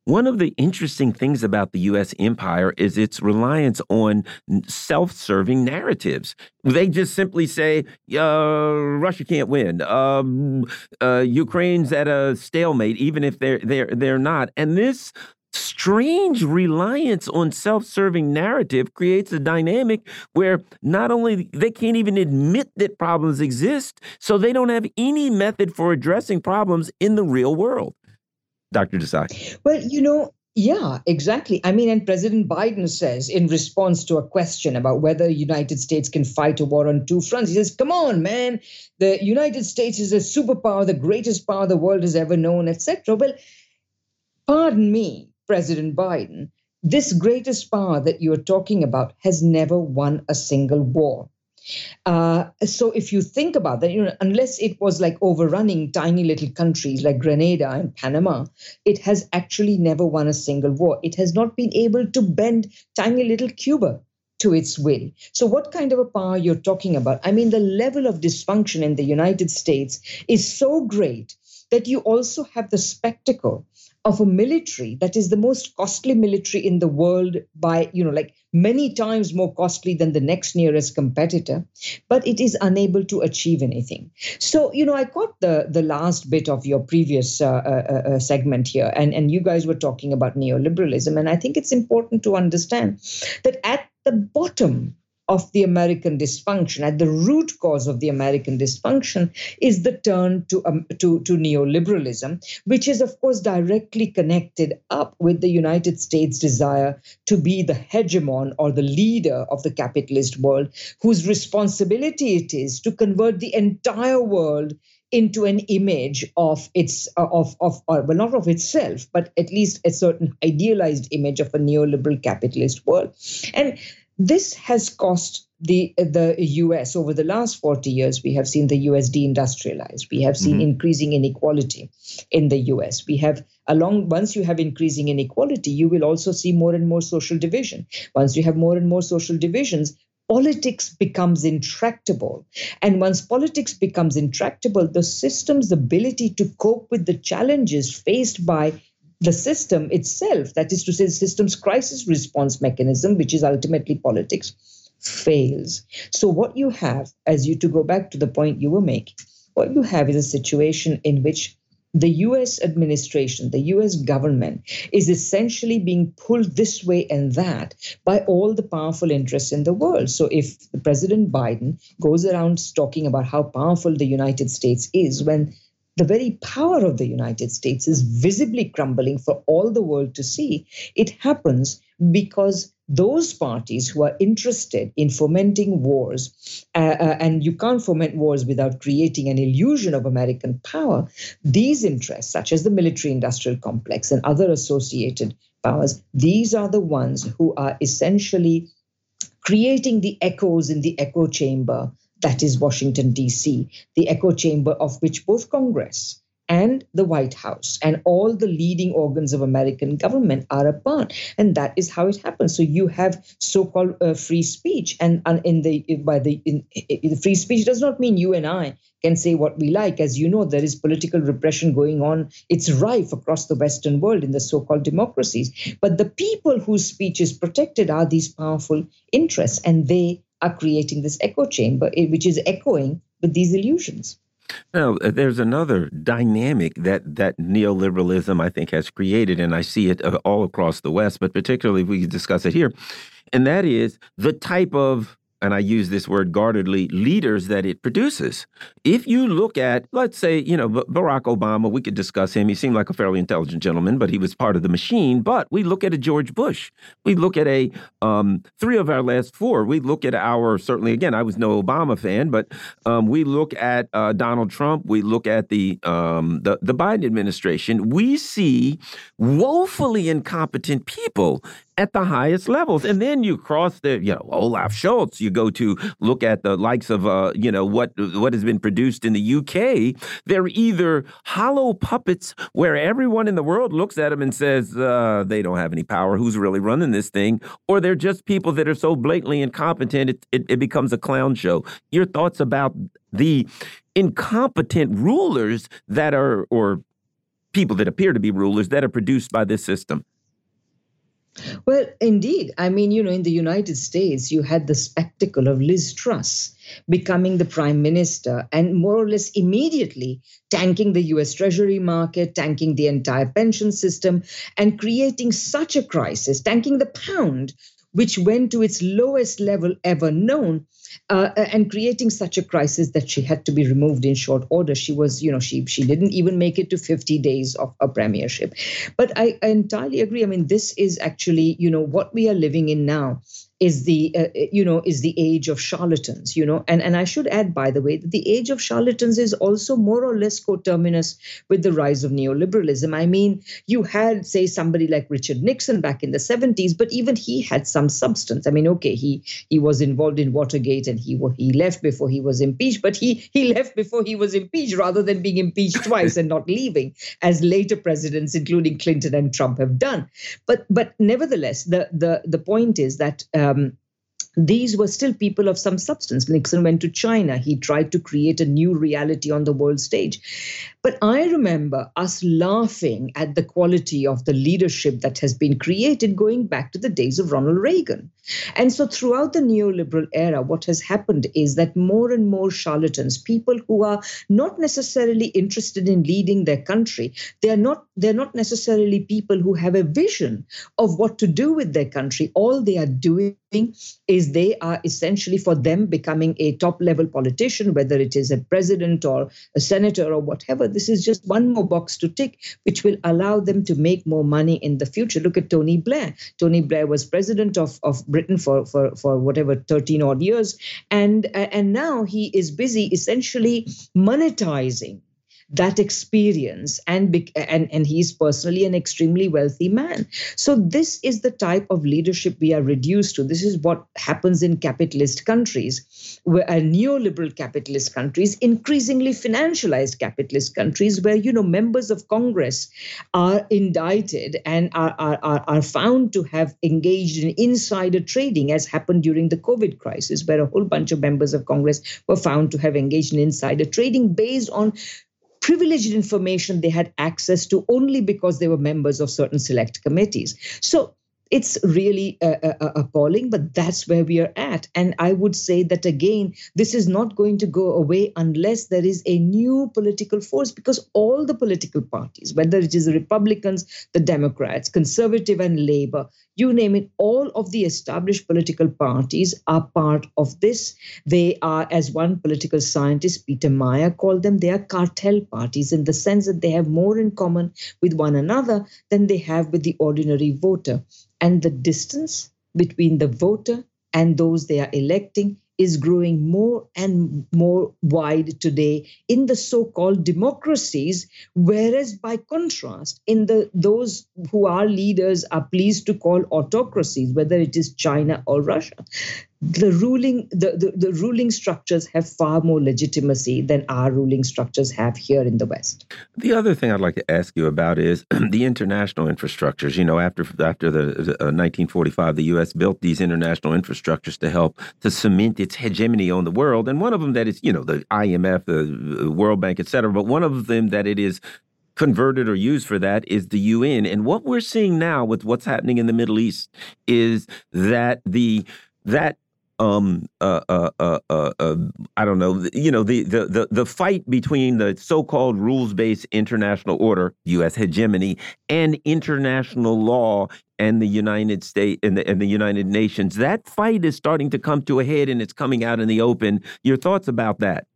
One of the interesting things about the U.S. empire is its reliance on self-serving narratives. They just simply say, uh, "Russia can't win," um, uh, "Ukraine's at a stalemate," even if they're they're they're not, and this strange reliance on self-serving narrative creates a dynamic where not only they can't even admit that problems exist so they don't have any method for addressing problems in the real world dr desai well you know yeah, exactly. I mean, and President Biden says in response to a question about whether the United States can fight a war on two fronts, he says, "Come on, man, the United States is a superpower, the greatest power the world has ever known, etc." Well, pardon me, President Biden, this greatest power that you're talking about has never won a single war. Uh, so if you think about that, you know, unless it was like overrunning tiny little countries like Grenada and Panama, it has actually never won a single war. It has not been able to bend tiny little Cuba to its will. So, what kind of a power you're talking about? I mean, the level of dysfunction in the United States is so great that you also have the spectacle of a military that is the most costly military in the world by, you know, like many times more costly than the next nearest competitor, but it is unable to achieve anything. So, you know, I caught the the last bit of your previous uh, uh, uh, uh segment here, and, and you guys were talking about neoliberalism. And I think it's important to understand that at the bottom of the American dysfunction, at the root cause of the American dysfunction, is the turn to, um, to, to neoliberalism, which is, of course, directly connected up with the United States' desire to be the hegemon or the leader of the capitalist world, whose responsibility it is to convert the entire world into an image of its uh, of of uh, well not of itself but at least a certain idealized image of a neoliberal capitalist world. And This has cost the the US over the last 40 years we have seen the US deindustrialized we have seen mm-hmm. increasing inequality in the US we have along once you have increasing inequality you will also see more and more social division. Once you have more and more social divisions politics becomes intractable. And once politics becomes intractable the system's ability to cope with the challenges faced by the system itself that is to say the system's crisis response mechanism which is ultimately politics fails. So, what you have, as you to go back to the point you were making, what you have is a situation in which the US administration, the US government is essentially being pulled this way and that by all the powerful interests in the world. So if President Biden goes around talking about how powerful the United States is when the very power of the United States is visibly crumbling for all the world to see, it happens because those parties who are interested in fomenting wars, uh, uh, and you can't foment wars without creating an illusion of American power, these interests, such as the military industrial complex and other associated powers, these are the ones who are essentially creating the echoes in the echo chamber that is Washington, D.C., the echo chamber of which both Congress and the White House and all the leading organs of American government are a part, and that is how it happens. So you have so-called uh, free speech, and, and in the by the in, in, free speech does not mean you and I can say what we like. As you know, there is political repression going on. It's rife across the Western world in the so-called democracies. But the people whose speech is protected are these powerful interests, and they are creating this echo chamber, eh, which is echoing with these illusions. Now, uh, there's another dynamic that that neoliberalism I think has created, and I see it uh, all across the West, but particularly if we discuss it here, and that is the type of and I use this word guardedly, leaders that it produces. If you look at, let's say, you know, Barack Obama, we could discuss him. He seemed like a fairly intelligent gentleman, but he was part of the machine. But we look at a George Bush. We look at a um, three of our last four. We look at our certainly again. I was no Obama fan, but um, we look at uh, Donald Trump. We look at the, um, the the Biden administration. We see woefully incompetent people at the highest levels. And then you cross the, you know, Olaf Scholz. You go to look at the likes of, uh, you know, what what has been produced in the UK. They're either hollow puppets where everyone in the world looks at them and says uh, they don't have any power. Who's really running this thing? Or they're just people that are so blatantly incompetent it, it, it becomes a clown show. Your thoughts about the incompetent rulers that are, or people that appear to be rulers that are produced by this system? Well, indeed. I mean, you know, in the United States, you had the spectacle of Liz Truss becoming the prime minister and more or less immediately tanking the US Treasury market, tanking the entire pension system, and creating such a crisis, tanking the pound, which went to its lowest level ever known uh, and creating such a crisis that she had to be removed in short order. She was, you know, she she didn't even make it to 50 days of a premiership. But I, I entirely agree. I mean, this is actually, you know, what we are living in now is the uh, uh, you know is the age of charlatans you know? And and i should add by the way that the age of charlatans is also more or less coterminous with the rise of neoliberalism. I mean you had say somebody like richard nixon back in the 70s but even he had some substance. I mean okay he he was involved in watergate and he he left before he was impeached but he he left before he was impeached rather than being impeached twice and not leaving as later presidents including clinton and trump have done. But but nevertheless the the the point is that uh, um, these were still people of some substance. Nixon went to China. He tried to create a new reality on the world stage. But I remember us laughing at the quality of the leadership that has been created going back to the days of Ronald Reagan. And so, throughout the neoliberal era, what has happened is that more and more charlatans, people who are not necessarily interested in leading their country, they are not they're not necessarily people who have a vision of what to do with their country. All they are doing is they are essentially for them becoming a top level politician, whether it is a president or a senator or whatever this is just one more box to tick, which will allow them to make more money in the future. Look at Tony Blair. Tony Blair was president of, of Britain for, for, for whatever, 13 odd years. And, uh, and now he is busy essentially monetizing that experience and and and he's personally an extremely wealthy man. So this is the type of leadership we are reduced to. This is what happens in capitalist countries where uh, neoliberal capitalist countries increasingly financialized capitalist countries where you know members of congress are indicted and are are, are, are found to have engaged in insider trading as happened during the covid crisis where a whole bunch of members of congress were found to have engaged in insider trading based on privileged information they had access to only because they were members of certain select committees. So it's really uh, uh, uh, appalling, but that's where we are at. And I would say that again, this is not going to go away unless there is a new political force, because all the political parties, whether it is the Republicans, the Democrats, conservative and labor, you name it, all of the established political parties are part of this. They are, as one political scientist, Peter Mair, called them, they are cartel parties in the sense that they have more in common with one another than they have with the ordinary voter. And the distance between the voter and those they are electing is growing more and more wide today in the so-called democracies whereas by contrast in the those who are leaders are pleased to call autocracies whether it is china or russia the ruling the, the, the, ruling structures have far more legitimacy than our ruling structures have here in the west. The other thing i'd like to ask you about is the international infrastructures. You know after after the, uh, 1945 the us built these international infrastructures to help to cement its hegemony on the world. And one of them that is you know the imf the world bank et cetera but one of them that it is converted or used for that is the UN. And what we're seeing now with what's happening in the Middle East is that the that um uh, uh uh uh, uh, I don't know you know the the the, the fight between the so-called rules-based international order US hegemony and international law and the United States and the, and the United Nations that fight is starting to come to a head and it's coming out in the open. Your thoughts about that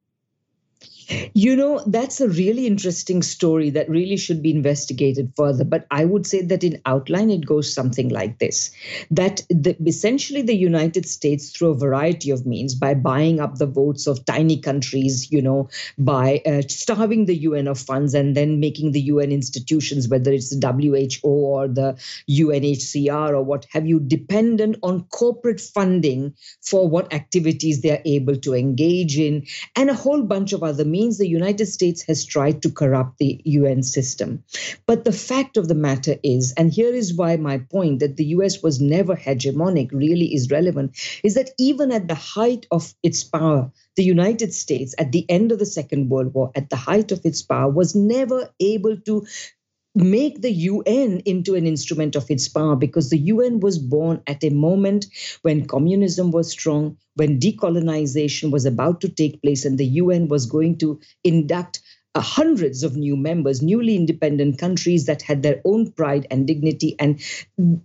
you know, that's a really interesting story that really should be investigated further. But I would say that in outline, it goes something like this that the, essentially the United States, through a variety of means, by buying up the votes of tiny countries, you know, by uh, starving the UN of funds and then making the UN institutions, whether it's the WHO or the UNHCR or what have you, dependent on corporate funding for what activities they are able to engage in, and a whole bunch of other means the United States has tried to corrupt the UN system. But the fact of the matter is, and here is why my point that the US was never hegemonic really is relevant, is that even at the height of its power, the United States, at the end of the Second World War, at the height of its power, was never able to make the UN into an instrument of its power because the UN was born at a moment when communism was strong, when decolonization was about to take place, and the UN was going to induct Uh, hundreds of new members, newly independent countries that had their own pride and dignity and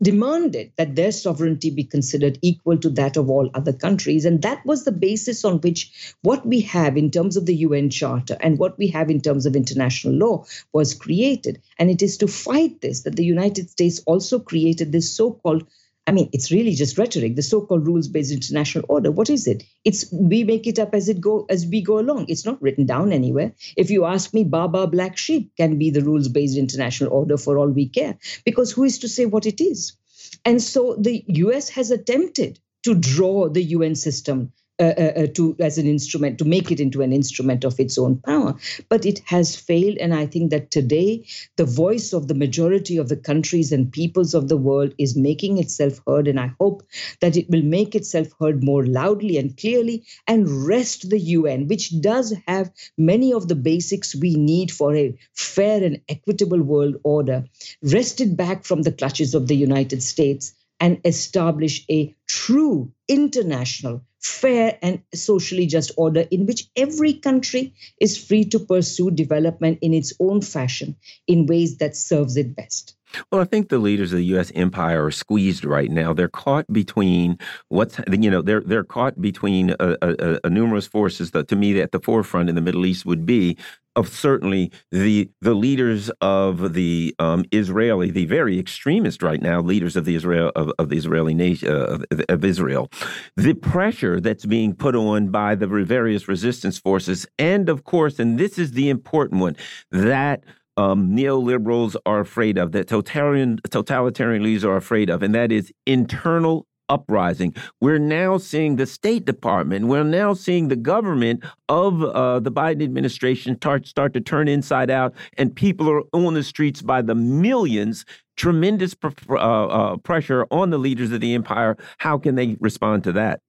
demanded that their sovereignty be considered equal to that of all other countries. And that was the basis on which what we have in terms of the UN Charter and what we have in terms of international law was created. And it is to fight this that the United States also created this so called I mean, it's really just rhetoric. The so-called rules-based international order. What is it? It's we make it up as it go as we go along. It's not written down anywhere. If you ask me, Baa Baa Black Sheep can be the rules-based international order for all we care, because who is to say what it is? And so the U.S. has attempted to draw the UN system uh, uh, uh, to as an instrument to make it into an instrument of its own power. But it has failed and i think that today the voice of the majority of the countries and peoples of the world is making itself heard and i hope that it will make itself heard more loudly and clearly and rest the un which does have many of the basics we need for a fair and equitable world order wrested back from the clutches of the united states and establish a true international fair and socially just order in which every country is free to pursue development in its own fashion in ways that serves it best. Well, I think the leaders of the U.S. empire are squeezed right now. They're caught between what's you know they're they're caught between a, a, a numerous forces that to me at the forefront in the Middle East would be of certainly the the leaders of the um, Israeli, the very extremist right now leaders of the Israel of, of the Israeli nation uh, of, of, Israel, the pressure that's being put on by the various resistance forces, and of course, and this is the important one, that um, neoliberals are afraid of, that totalitarian totalitarian leaders are afraid of, and that is internal uprising. We're now seeing the State Department, we're now seeing the government of uh, the Biden administration start, start to turn inside out, and people are on the streets by the millions. Tremendous pr uh, uh, pressure on the leaders of the empire. How can they respond to that?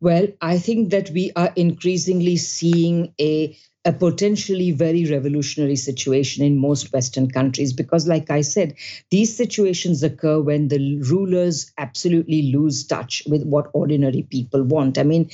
Well, I think that we are increasingly seeing a a potentially very revolutionary situation in most Western countries because, like I said, these situations occur when the rulers absolutely lose touch with what ordinary people want. I mean,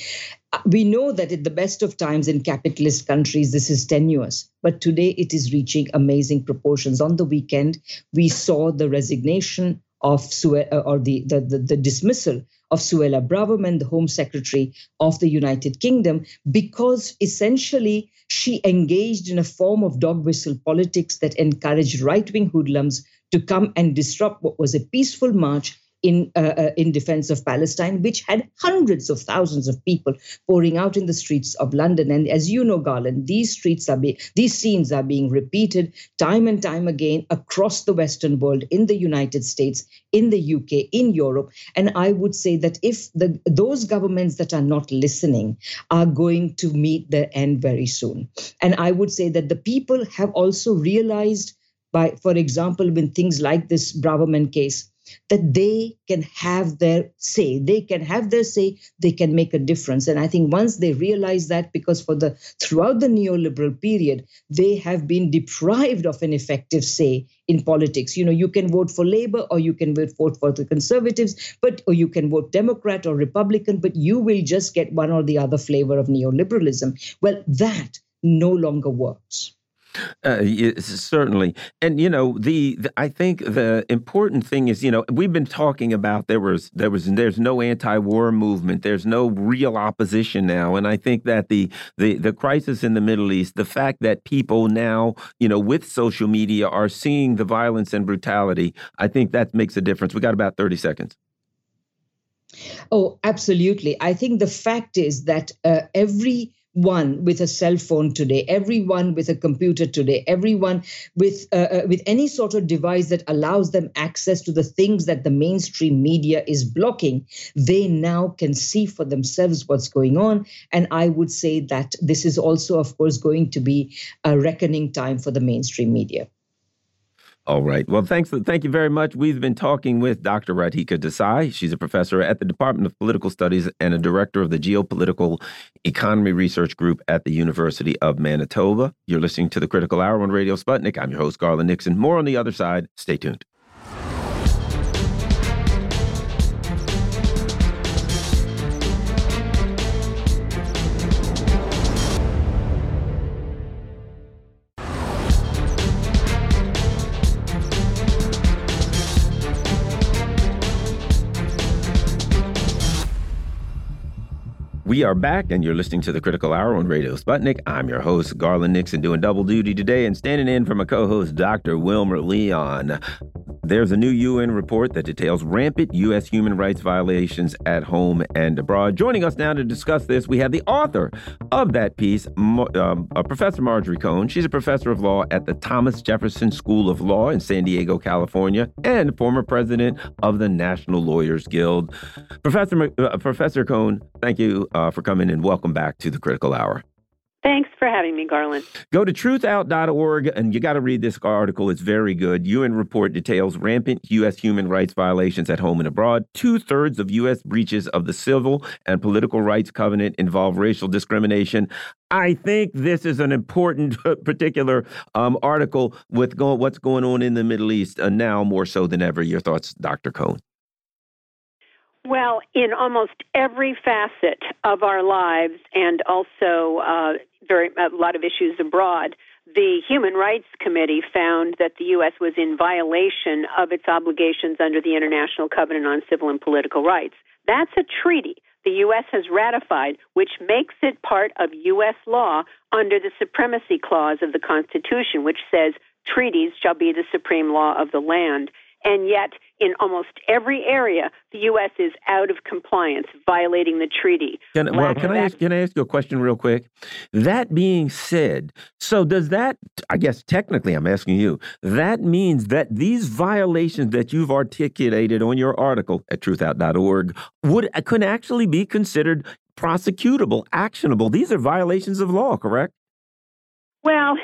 we know that at the best of times in capitalist countries, this is tenuous, but today it is reaching amazing proportions. On the weekend, we saw the resignation of Sue- uh, or the, the, the, the dismissal of Suella Braverman, the Home Secretary of the United Kingdom, because essentially she engaged in a form of dog whistle politics that encouraged right wing hoodlums to come and disrupt what was a peaceful march in uh, uh, in defense of Palestine, which had hundreds of thousands of people pouring out in the streets of London. And as you know, Garland, these streets are being these scenes are being repeated time and time again across the Western world, in the United States, in the UK, in Europe. And I would say that if the those governments that are not listening are going to meet their end very soon, and I would say that the people have also realized by, for example, when things like this Braverman case that they can have their say. They can have their say they can make a difference. And i think once they realize that because for the throughout the neoliberal period they have been deprived of an effective say in politics. You know you can vote for labor or you can vote for the conservatives but or you can vote democrat or republican but you will just get one or the other flavor of neoliberalism. Well that no longer works uh, certainly, and you know the, the, I think the important thing is you know we've been talking about there was there was there's no anti-war movement, there's no real opposition now, and I think that the the the crisis in the Middle East, the fact that people now you know with social media are seeing the violence and brutality, I think that makes a difference. We got about thirty seconds. Oh, absolutely. I think the fact is that uh, every one with a cell phone today, everyone with a computer today, everyone with uh, uh, with any sort of device that allows them access to the things that the mainstream media is blocking, they now can see for themselves what's going on. And I would say that this is also, of course, going to be a reckoning time for the mainstream media. All right. Well, thanks. Thank you very much. We've been talking with Dr. Radhika Desai. She's a professor at the Department of Political Studies and a director of the Geopolitical Economy Research Group at the University of Manitoba. You're listening to the Critical Hour on Radio Sputnik. I'm your host, Garland Nixon. More on the other side. Stay tuned. We are back, and you're listening to the Critical Hour on Radio Sputnik. I'm your host, Garland Nixon, doing double duty today and standing in for my co host, Dr. Wilmer Leon. There's a new UN report that details rampant U.S. human rights violations at home and abroad. Joining us now to discuss this, we have the author of that piece, um, uh, Professor Marjorie Cohn. She's a professor of law at the Thomas Jefferson School of Law in San Diego, California, and former president of the National Lawyers Guild. Professor uh, Professor Cohn, thank you uh, for coming and welcome back to the Critical Hour. Thanks for having me, Garland. Go to truthout.org and you got to read this article. It's very good. UN report details rampant U.S. human rights violations at home and abroad. Two thirds of U.S. breaches of the civil and political rights covenant involve racial discrimination. I think this is an important particular um, article with go what's going on in the Middle East uh, now more so than ever. Your thoughts, Dr. Cohn? Well, in almost every facet of our lives, and also uh, very a lot of issues abroad, the Human Rights Committee found that the U.S. was in violation of its obligations under the International Covenant on Civil and Political Rights. That's a treaty. the U.S. has ratified, which makes it part of U.S. law under the Supremacy Clause of the Constitution, which says treaties shall be the supreme law of the land. And yet, in almost every area, the U.S. is out of compliance, violating the treaty. Can, well, can I, ask, can I ask you a question real quick? That being said, so does that, I guess technically I'm asking you, that means that these violations that you've articulated on your article at truthout.org would uh, could actually be considered prosecutable, actionable. These are violations of law, correct? Well,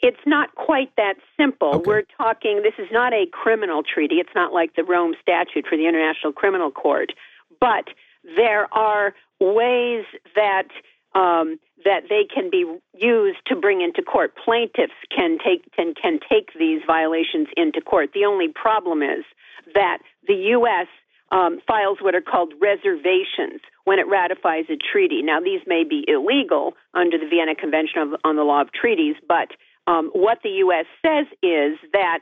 it's not quite that simple. Okay. We're talking, this is not a criminal treaty. It's not like the Rome Statute for the International Criminal Court. But there are ways that um, that they can be used to bring into court. Plaintiffs can take can, can take these violations into court. The only problem is that the U.S. Um, files what are called reservations when it ratifies a treaty. Now, these may be illegal under the Vienna Convention of, on the Law of Treaties, but um, what the U.S. says is that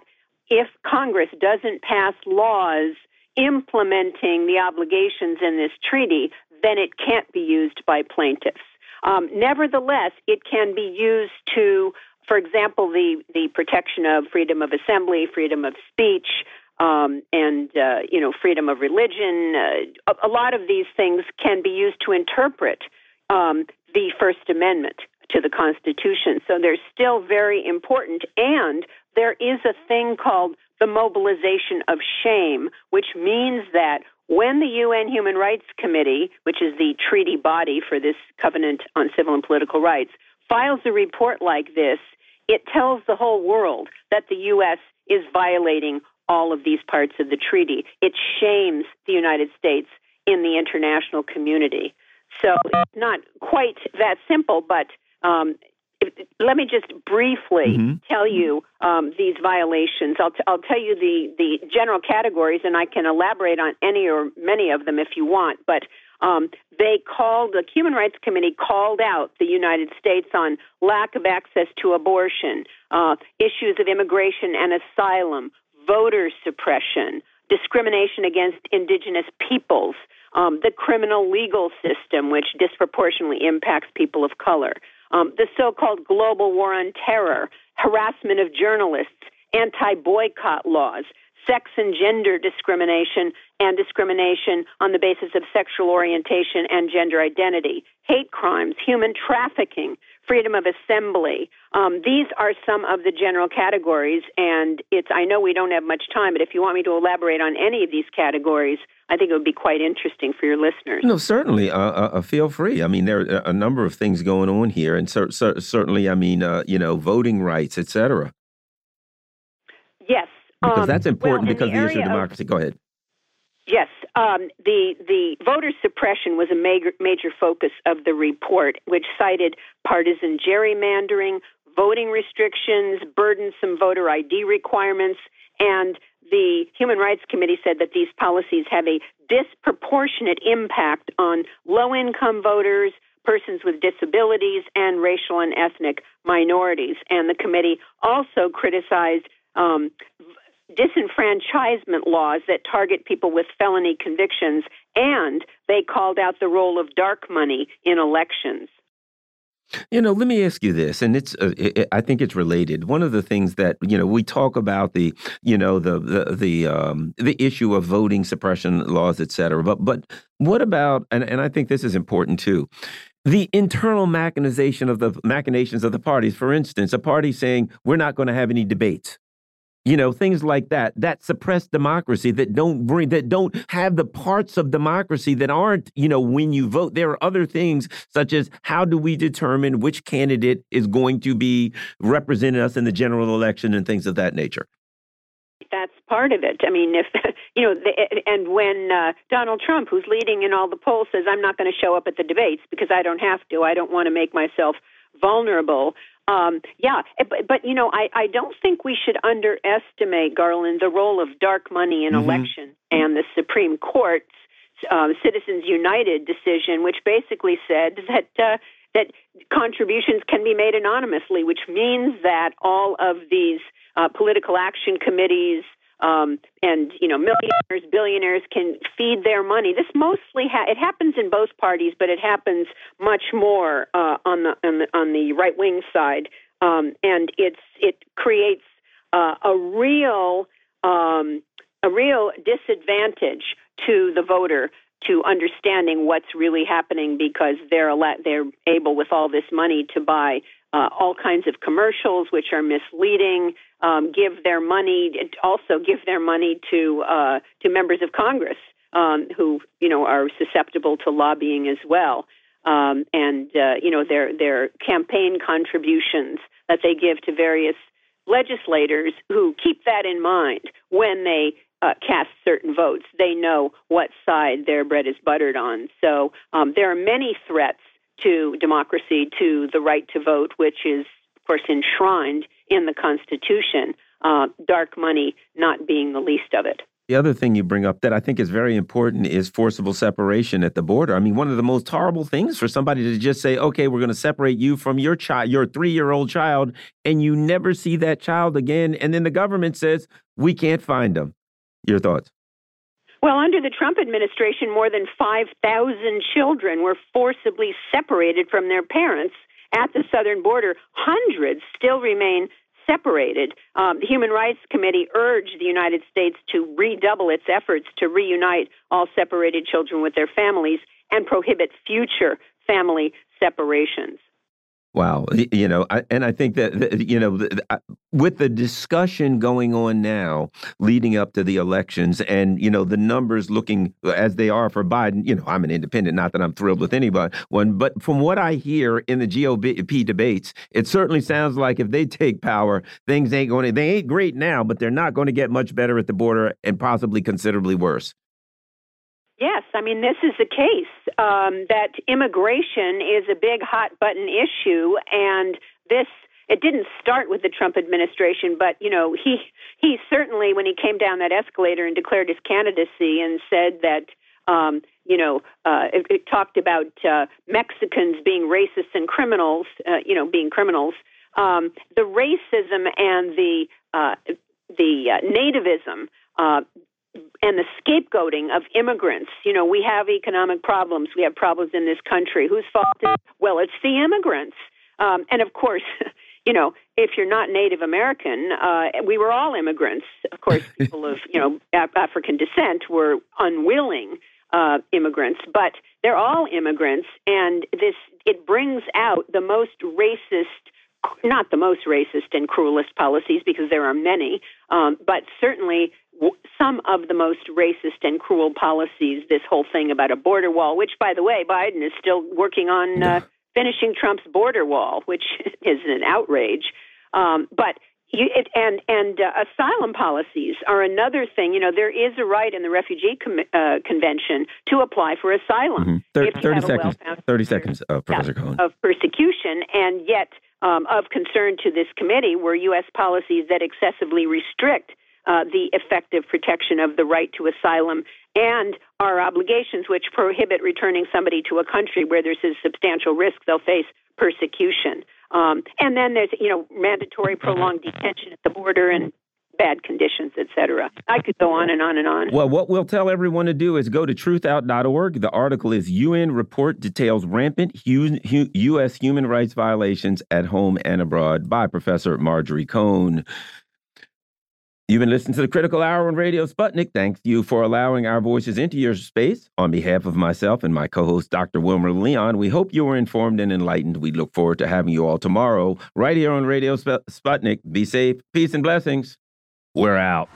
if Congress doesn't pass laws implementing the obligations in this treaty, then it can't be used by plaintiffs. Um, nevertheless, it can be used to, for example, the, the protection of freedom of assembly, freedom of speech, um, and uh, you know freedom of religion. Uh, a, a, lot of these things can be used to interpret um, the First Amendment to the Constitution. So they're still very important. And there is a thing called the mobilization of shame, which means that when the UN Human Rights Committee, which is the treaty body for this Covenant on Civil and Political Rights, files a report like this, it tells the whole world that the U.S. is violating all of these parts of the treaty. It shames the United States in the international community. So it's not quite that simple, but um, let me just briefly mm-hmm. tell you um, these violations. I'll, t- I'll tell you the, the general categories, and I can elaborate on any or many of them if you want. But um, they called, the Human Rights Committee called out the United States on lack of access to abortion, uh, issues of immigration and asylum, voter suppression, discrimination against indigenous peoples, um, the criminal legal system, which disproportionately impacts people of color um, the so called global war on terror, harassment of journalists, anti boycott laws, sex and gender discrimination, and discrimination on the basis of sexual orientation and gender identity, hate crimes, human trafficking, freedom of assembly. Um, these are some of the general categories, and it's. I know we don't have much time, but if you want me to elaborate on any of these categories, I think it would be quite interesting for your listeners. No, certainly. Uh, uh, uh feel free. I mean, there are a number of things going on here, and cer cer certainly, I mean, uh, you know, voting rights, etc. Yes, because um, that's important well, because the, the issue of democracy. Of, Go ahead. Yes, um, the the voter suppression was a major major focus of the report, which cited partisan gerrymandering, voting restrictions, burdensome voter ID requirements, and the Human Rights Committee said that these policies have a disproportionate impact on low income voters, persons with disabilities, and racial and ethnic minorities. And the committee also criticized um, disenfranchisement laws that target people with felony convictions, and they called out the role of dark money in elections. You know, let me ask you this, and it's uh, it, I think it's related. One of the things that you know we talk about the you know the the the um, the issue of voting suppression laws, et cetera. But but what about and and I think this is important too. The internal machinization of the machinations of the parties. For instance, a party saying we're not going to have any debates you know things like that that suppress democracy that don't bring that don't have the parts of democracy that aren't you know when you vote there are other things such as how do we determine which candidate is going to be representing us in the general election and things of that nature that's part of it. I mean, if you know, the, and when uh, Donald Trump, who's leading in all the polls, says, "I'm not going to show up at the debates because I don't have to. I don't want to make myself vulnerable." Um, yeah, eh, but, but you know, I, I don't think we should underestimate Garland the role of dark money in mm-hmm. election and the Supreme Court's um, Citizens United decision, which basically said that uh, that contributions can be made anonymously, which means that all of these uh, political action committees, um, and you know millionaires, billionaires can feed their money. This mostly ha- it happens in both parties, but it happens much more uh, on the on the, on the right wing side, um, and it's it creates uh, a real um, a real disadvantage to the voter to understanding what's really happening because they're they're able with all this money to buy uh, all kinds of commercials which are misleading, um, give their money also give their money to uh, to members of Congress um, who you know are susceptible to lobbying as well, um, and uh, you know their their campaign contributions that they give to various legislators who keep that in mind when they uh, cast certain votes. They know what side their bread is buttered on. So um, there are many threats to democracy, to the right to vote, which is, of course, enshrined in the Constitution, uh, dark money not being the least of it. The other thing you bring up that I think is very important is forcible separation at the border. I mean, one of the most horrible things for somebody to just say, "Okay, we're going to separate you from your child, your 3-year-old child," and you never see that child again, and then the government says, "We can't find them." Your thoughts? Well, under the Trump administration, more than 5,000 children were forcibly separated from their parents at the southern border. Hundreds still remain separated. Um, the Human Rights Committee urged the United States to redouble its efforts to reunite all separated children with their families and prohibit future family separations. Wow, you know, I, and I think that you know, with the discussion going on now, leading up to the elections, and you know, the numbers looking as they are for Biden. You know, I'm an independent, not that I'm thrilled with anybody one, but from what I hear in the GOP debates, it certainly sounds like if they take power, things ain't going to. They ain't great now, but they're not going to get much better at the border, and possibly considerably worse. Yes, I mean, this is the case um, that immigration is a big hot button issue, and this it didn't start with the Trump administration, but you know he he certainly when he came down that escalator and declared his candidacy and said that um, you know uh, it, it talked about uh, Mexicans being racist and criminals, uh, you know being criminals. Um, the racism and the uh, the uh, nativism uh, and the scapegoating of immigrants. You know, we have economic problems. We have problems in this country. Whose fault is it? Well, it's the immigrants. Um, and of course, you know, if you're not Native American, uh, we were all immigrants. Of course, people of, you know, African descent were unwilling uh, immigrants, but they're all immigrants. And this, it brings out the most racist not the most racist and cruelest policies because there are many, um, but certainly some of the most racist and cruel policies. This whole thing about a border wall, which, by the way, Biden is still working on uh, finishing Trump's border wall, which is an outrage. Um, but you, it, and and uh, asylum policies are another thing. You know, there is a right in the Refugee com- uh, Convention to apply for asylum. Mm-hmm. Thir- Thirty seconds. Thirty seconds, Professor yeah, Cohen. Of persecution, and yet um, of concern to this committee were U.S. policies that excessively restrict uh, the effective protection of the right to asylum and our obligations, which prohibit returning somebody to a country where there's a substantial risk they'll face persecution. Um, and then there's, you know, mandatory prolonged detention at the border and bad conditions, etc. I could go on and on and on. Well, what we'll tell everyone to do is go to truthout.org. The article is UN report details rampant U.S. human rights violations at home and abroad by Professor Marjorie Cohn. You've been listening to the Critical Hour on Radio Sputnik. Thanks you for allowing our voices into your space. On behalf of myself and my co host, Dr. Wilmer Leon, we hope you were informed and enlightened. We look forward to having you all tomorrow, right here on Radio Sputnik. Be safe, peace, and blessings. We're out.